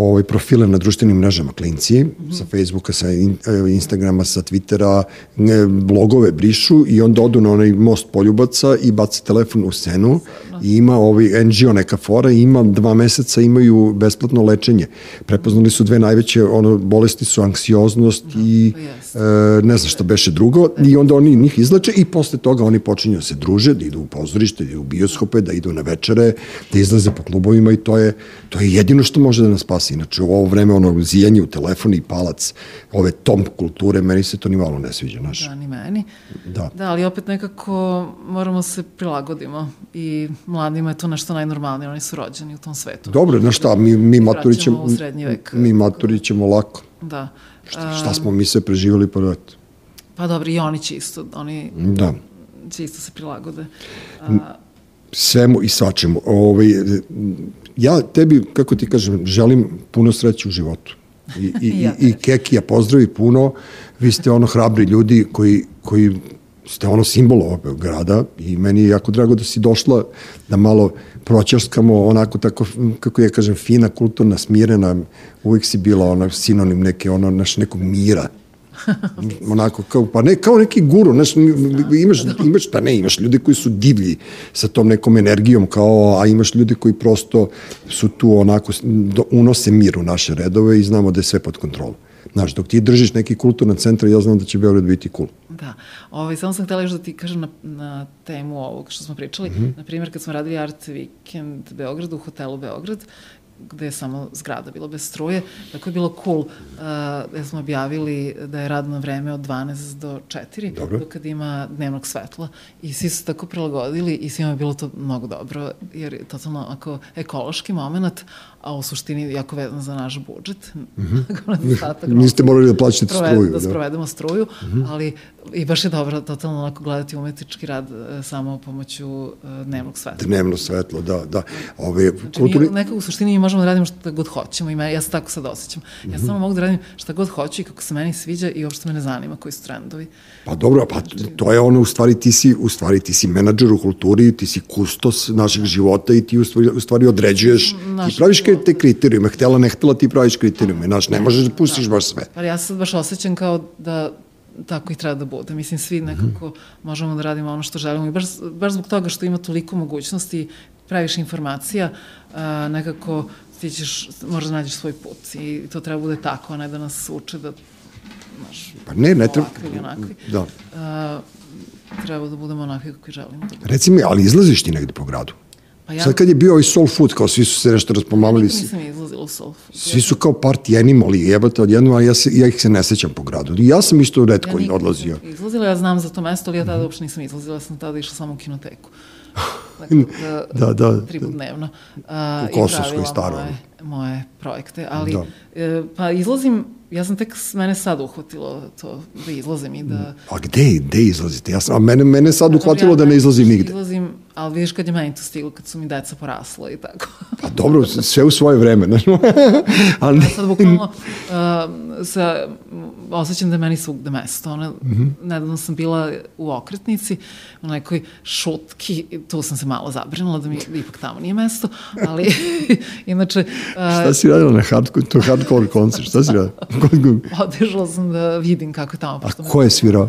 S1: ovaj, profile na društvenim mrežama klinci, mm -hmm. sa Facebooka, sa in, eh, Instagrama, sa Twittera, ne, blogove brišu i onda odu na onaj most poljubaca i bace telefon u scenu i ima ovaj NGO neka fora ima dva meseca imaju besplatno lečenje. Prepoznali su dve najveće ono, bolesti su anksioznost i
S3: pa jeste.
S1: e, ne znam šta beše drugo i onda oni njih izleče i posle toga oni počinju da se druže, da idu u pozorište, da idu u bioskope, da idu na večere, da izlaze po klubovima i to je, to je jedino što može da nas spasi. Inače, u ovo vreme ono zijanje u telefon i palac, ove tom kulture, meni se to ni malo ne sviđa, znaš.
S3: da, ni meni.
S1: Da.
S3: Da, ali opet nekako moramo se prilagodimo i mladima je to nešto najnormalnije, oni su rođeni u tom svetu.
S1: Dobro, znaš šta, mi, mi maturi
S3: vraćamo
S1: ćemo,
S3: u srednji vek.
S1: mi maturi ćemo lako.
S3: Da.
S1: Šta, šta smo mi sve preživali, pa eto.
S3: Pa dobro, i oni će isto, oni
S1: Da.
S3: će isto se prilagode. A,
S1: svemu i svačemu. Ovaj, ja tebi, kako ti kažem, želim puno sreće u životu. I, i, i,
S3: Ja
S1: i Kekija pozdravi puno. Vi ste ono hrabri ljudi koji, koji ste ono simbol ovog grada i meni je jako drago da si došla da malo proćaskamo onako tako, kako ja kažem, fina, kulturna, smirena, uvijek si bila ona sinonim neke, ono, naš nekog mira onako kao pa ne kao neki guru znaš imaš imaš pa ne imaš ljude koji su divlji sa tom nekom energijom kao a imaš ljude koji prosto su tu onako do, unose mir u naše redove i znamo da je sve pod kontrolom Znaš, dok ti držiš neki kulturni centar, ja znam da će Beograd biti cool.
S3: Da, ovaj, samo sam htjela još da ti kažem na, na temu ovog što smo pričali. Mm -hmm. Na primjer, kad smo radili Art Weekend Beograd u hotelu Beograd, gde je samo zgrada bila bez struje, tako je bilo cool uh, da smo objavili da je radno vreme od 12 do 4, dobro. kad ima dnevnog svetla i svi su tako prilagodili i svima je bilo to mnogo dobro, jer je totalno ako ekološki moment, a u suštini jako vezan za naš budžet. Mm
S1: -hmm. Niste morali da plaćate struju.
S3: Da, da sprovedemo struju, mm -hmm. ali i baš je dobro totalno onako gledati umetnički rad e, samo pomoću uh, dnevnog svetla.
S1: Dnevno svetlo, da, da. Ove,
S3: znači, kulturni... mi nekako u suštini možemo da radimo šta god hoćemo i me, ja se tako sad osjećam. Ja mm -hmm. samo mogu da radim šta god hoću i kako se meni sviđa i uopšte me ne zanima koji su trendovi.
S1: Pa dobro, pa to je ono, u stvari ti si, u stvari ti si menadžer u kulturi, ti si kustos našeg života i ti u stvari, u stvari određuješ, Naš ti praviš. Te kriterijume, htela, ne htela, ti praviš kriterijume, znaš, ne možeš da pustiš da. baš sve.
S3: Pa ja sad baš osjećam kao da tako i treba da bude. Mislim, svi nekako mm -hmm. možemo da radimo ono što želimo i baš, baš zbog toga što ima toliko mogućnosti, praviš informacija, a, nekako ti ćeš, možeš da nađeš svoj put i to treba bude tako, a ne da nas uče da znaš,
S1: pa ne, ne treba,
S3: ili onakvi. Da. A, treba da budemo onakvi kako želimo. Da
S1: Reci mi, ali izlaziš ti negde po gradu? Pa ja... Sad kad je bio ovaj soul food, kao svi su se nešto raspomamili.
S3: Ja nisam izlazila u soul food.
S1: Svi su kao party animali, jebate odjedno, a ja, se, ja ih se ne sećam po gradu. I ja sam isto redko ja odlazio.
S3: Izlazila, ja znam za to mesto, ali ja tada uopšte nisam izlazila, ja sam tada išla samo u kinoteku.
S1: Da, da, da.
S3: Tri put dnevno. Uh,
S1: u Kosovskoj staro.
S3: Moje, moje projekte, ali da. E, pa izlazim ja sam tek, mene sad uhvatilo to da izlazim i da...
S1: A gde, gde izlazite? Ja sam, a mene, mene sad uhvatilo ja, da ne izlazim nigde.
S3: Izlazim, ali vidiš kad je meni to stiglo, kad su mi deca porasla i tako.
S1: Pa dobro, sve u svoje vreme.
S3: ali... Ja sad bukvalno uh, sa, osjećam da je meni svugde mesto. Ona, mm -hmm. Nedavno sam bila u okretnici, u nekoj šutki, tu sam se malo zabrinula da mi ipak tamo nije mesto, ali inače... Uh,
S1: Šta si radila na hardcore, to hardcore koncert? Šta si radila?
S3: Otišla sam da vidim kako je tamo.
S1: A ko je svirao?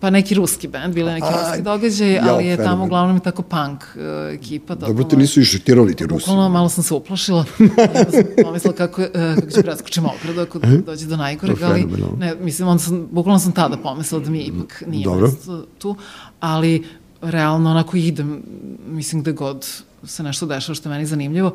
S3: Pa neki ruski band, bile neki A, ruski događaj, ali je tamo uglavnom i tako punk uh, ekipa.
S1: Dobro, te nisu išutirali ti rusi.
S3: Bukvalno malo sam se uplašila. ja sam pomislila kako, uh, kako ću preskočiti ogradu ako dođe do najgoreg, ali ne, mislim, onda sam, bukvalno sam tada pomislila da mi ipak nije Dobro. mesto tu, ali realno onako idem, mislim, gde god se nešto dešava što je meni zanimljivo,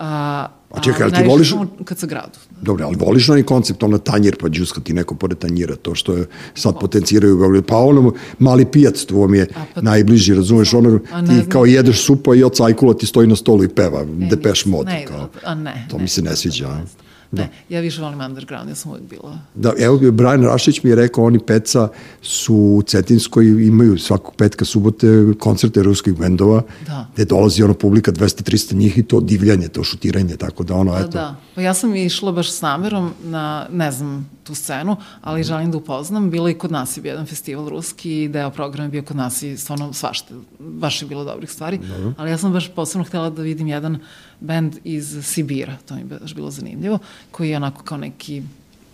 S3: A,
S1: a čekaj, ali ti voliš...
S3: Kad se gradu.
S1: Dobro, ali voliš onaj koncept, ono tanjir, pa džuska ti neko pored tanjira, to što je sad potenciraju u Beogradu. Pa ono, mali pijac, to vam je pa, najbliži, razumeš, ono, ti kao jedeš supa i od cajkula ti stoji na stolu i peva, e, depeš mod. Ne, kao, a ne. To ne, mi se ne sviđa. Ne,
S3: Da. Ne, ja više volim underground, ja sam uvijek bila.
S1: Da, evo, Brian Rašić mi je rekao, oni peca su u Cetinskoj, imaju svakog petka subote koncerte ruskih bendova, da. gde dolazi ono publika 200-300 njih i to divljanje, to šutiranje, tako da ono, da, eto. Da,
S3: pa ja sam išla baš s namerom na, ne znam, tu scenu, ali želim da upoznam. Bilo i kod nas je bio jedan festival ruski, deo programa je bio kod nas i stvarno svašte, baš je bilo dobrih stvari. Dobro. Ali ja sam baš posebno htela da vidim jedan band iz Sibira, to mi je baš bilo zanimljivo, koji je onako kao neki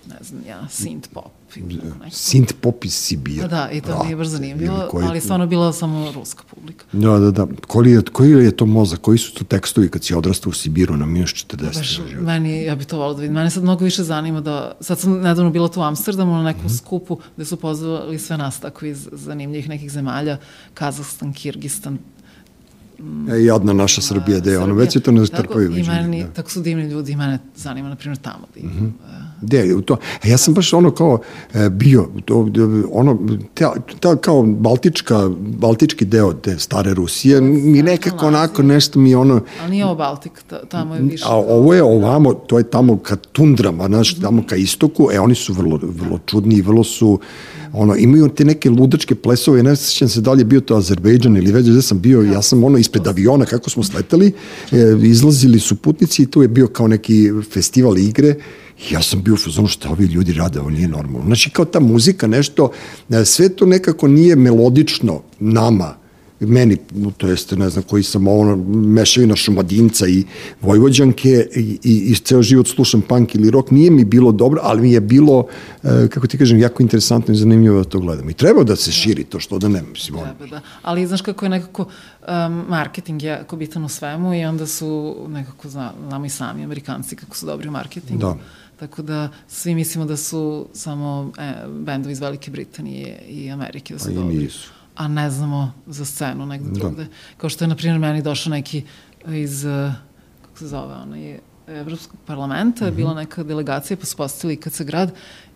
S3: ne znam ja, synth pop.
S1: Synth pop iz Sibira.
S3: Da, da, i to mi je baš zanimljivo, koji... ali stvarno bila samo ruska publika.
S1: Da, da, da. Koji je, koji je to mozak, koji su to tekstovi kad si odrastao u Sibiru na minus 40? Baš,
S3: meni, ja bih to volila da vidim. Mene sad mnogo više zanima da, sad sam nedavno bila tu u Amsterdamu na nekom mm -hmm. skupu gde su pozvali sve nas tako iz zanimljivih nekih zemalja, Kazahstan, Kirgistan,
S1: E, jadna naša Srbija, da je ono, već se to ne strpaju.
S3: I meni, da. tako su divni ljudi, i mene zanima, na primjer, tamo da mm -hmm.
S1: Gde, u to, e, ja sam baš ono kao e, bio, to, ono, ta, ta kao baltička, baltički deo te stare Rusije, mi nekako onako nešto mi ono...
S3: Ali nije ovo Baltik, tamo je više...
S1: A ovo je ovamo, to je tamo ka tundrama, znaš, tamo ka istoku, e, oni su vrlo, vrlo čudni i vrlo su ono, imaju te neke ludačke plesove, ne sećam se da li je bio to Azerbejdžan ili već gde sam bio, ja sam ono ispred aviona kako smo sleteli, e, izlazili su putnici i tu je bio kao neki festival igre ja sam bio u fazonu šta ovi ljudi rade, ovo nije normalno. Znači kao ta muzika nešto, e, sve to nekako nije melodično nama, meni, to jeste, ne znam, koji sam ono, mešavina šumadinca i vojvođanke i, i, i ceo život slušam punk ili rock, nije mi bilo dobro, ali mi je bilo, e, kako ti kažem, jako interesantno i zanimljivo da to gledam. I treba da se širi to, što da ne, mislim. Treba,
S3: da. Ali znaš kako je nekako um, marketing je jako bitan u svemu i onda su nekako, znamo i sami amerikanci kako su dobri u marketingu. Da Tako da svi mislimo da su samo e, bendovi iz Velike Britanije i Amerike da su
S1: A i
S3: dobri.
S1: nisu.
S3: A ne znamo za scenu negde
S1: Da.
S3: drugde. Kao što je, na primjer, meni došao neki iz, eh, kako se zove, onaj, Evropskog parlamenta, je
S1: Mhm.
S3: bila neka delegacija, pa su postavili IKC grad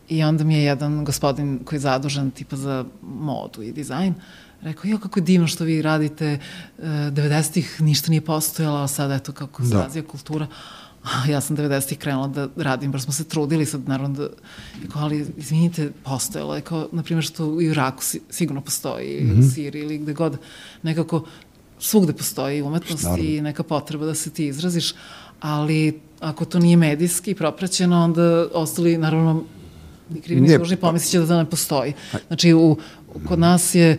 S3: i onda mi je jedan gospodin koji je zadužen tipa za modu i dizajn, rekao, jo, kako je divno što vi radite, eh, 90-ih ništa nije postojalo, a sad eto kako se
S1: Da.
S3: razvija kultura. Ja sam 90-ih krenula da radim, bar smo se trudili sad, naravno da, rekao, ali izvinite, postojalo je kao, na primjer, što u Iraku si, sigurno postoji, mm
S1: Mhm.
S3: -hmm. u Siriji ili gde god, nekako svugde postoji umetnost
S1: Naravno.
S3: i neka potreba da se ti izraziš, ali ako to nije medijski propraćeno, onda ostali, naravno, ni krivi ni dužni pomislit će da to ne postoji. Znači, u, kod nas je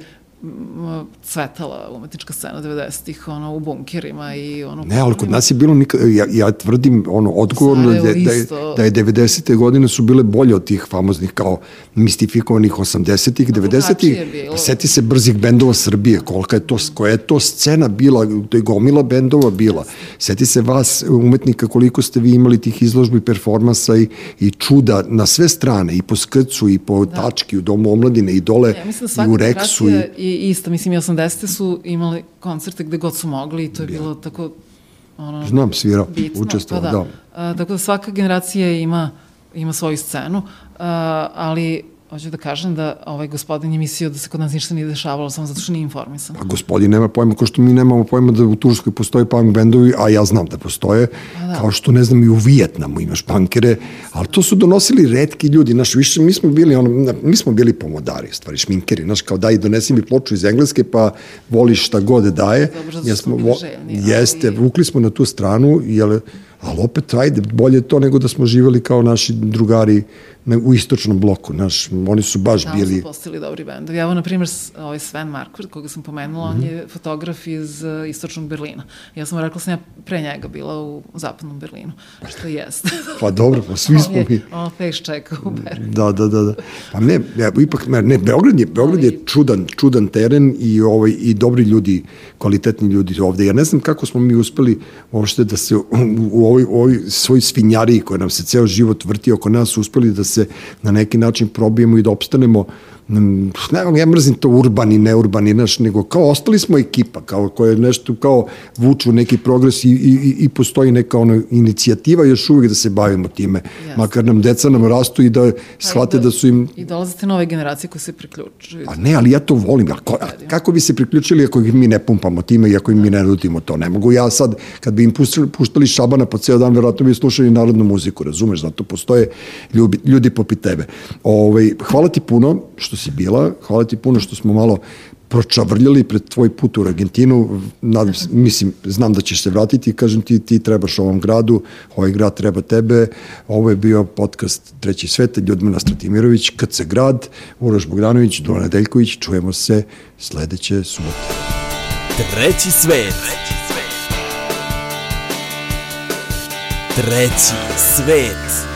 S3: cvetala umetnička scena 90-ih, ono, u bunkerima i ono...
S1: Ne, ali kod nas je bilo nikad, ja, ja tvrdim ono odgovorno da,
S3: Sarajevo
S1: da, je, da je 90. godine su bile bolje od tih famoznih kao mistifikovanih 80-ih,
S3: Ma,
S1: 90-ih.
S3: drugačije je bilo.
S1: Pa seti se brzih bendova Srbije, kolika je to, koja je to scena bila, to je gomila bendova bila. Seti se vas, umetnika, koliko ste vi imali tih izložbi, performansa i, i čuda na sve strane, i po skrcu, i po da. tački, u Domu omladine, i dole,
S3: Ja mislim da
S1: i u Reksu. I,
S3: generacija je ista. Mislim, i 80. su imali koncerte gde god su mogli i to je bilo tako ono,
S1: Znam, svirao,
S3: bitno.
S1: učestvovao,
S3: pa
S1: da.
S3: A, tako da svaka generacija ima, ima svoju scenu, a, ali hoću da kažem da ovaj gospodin je mislio da se kod nas ništa nije dešavalo samo zato što nije informisan.
S1: Pa gospodin nema pojma, kao što mi nemamo pojma da u Turskoj postoje punk bendovi, a ja znam da postoje, da. kao što ne znam i u Vijetnamu imaš punkere, ali to su donosili redki ljudi, naš više, mi smo bili, ono, mi smo bili pomodari, stvari, šminkeri, znaš, kao daj, donesi mi ploču iz Engleske, pa voliš šta god daje.
S3: Dobro,
S1: Ja
S3: smo bili željni,
S1: jeste,
S3: ali-
S1: vukli smo na tu stranu, jel, ali opet, ajde, bolje je to nego da smo živeli kao naši drugari u istočnom bloku, naš, oni su baš
S3: Tamo
S1: bili...
S3: su postali dobri bendovi. Evo, na primjer, ovaj Sven Markvart, koga sam pomenula,
S1: Mhm.
S3: on je fotograf iz uh, istočnog Berlina. Ja sam rekla da sam ja pre njega bila u zapadnom Berlinu, što jeste.
S1: Pa dobro, pa svi smo mi...
S3: on face čeka u Berlinu.
S1: Da, da, da, da. Pa ne, ja, ipak, ne, ne, Beograd je, Beograd je čudan, čudan teren i, ovaj, i dobri ljudi, kvalitetni ljudi ovde. Ja ne znam kako smo mi uspeli uopšte da se u, u ovoj, u ovoj svoj svinjariji koja nam se ceo život vrti oko nas, uspeli da se na neki način probijemo i da opstanemo ne znam, ja mrzim to urbani, neurbani, naš, nego kao ostali smo ekipa, kao koja je nešto kao vuču neki progres i, i, i postoji neka ono inicijativa još uvijek da se bavimo time,
S3: Jasno.
S1: makar nam deca nam rastu i da shvate da su im
S3: I dolazite nove generacije koje se priključuju.
S1: A ne, ali ja to volim. A ko, a kako bi se priključili ako ih mi ne pumpamo time i ako im mi ne nudimo to? Ne mogu ja sad, kad bi im puštali, puštali šabana po ceo dan, verovatno bi slušali narodnu muziku, razumeš? Zato postoje ljudi, ljudi popit tebe. Ove, hvala ti puno što si bila, hvala ti puno što smo malo pročavrljali pred tvoj put u Argentinu, nadam se, mislim, znam da ćeš se vratiti, kažem ti, ti trebaš ovom gradu, ovaj grad treba tebe, ovo je bio podcast Treći svet, Ljudmila Stratimirović, KC Grad, Uroš Bogdanović, Dona Nedeljković, čujemo se sledeće subote.
S2: Treći svet. Treći svet.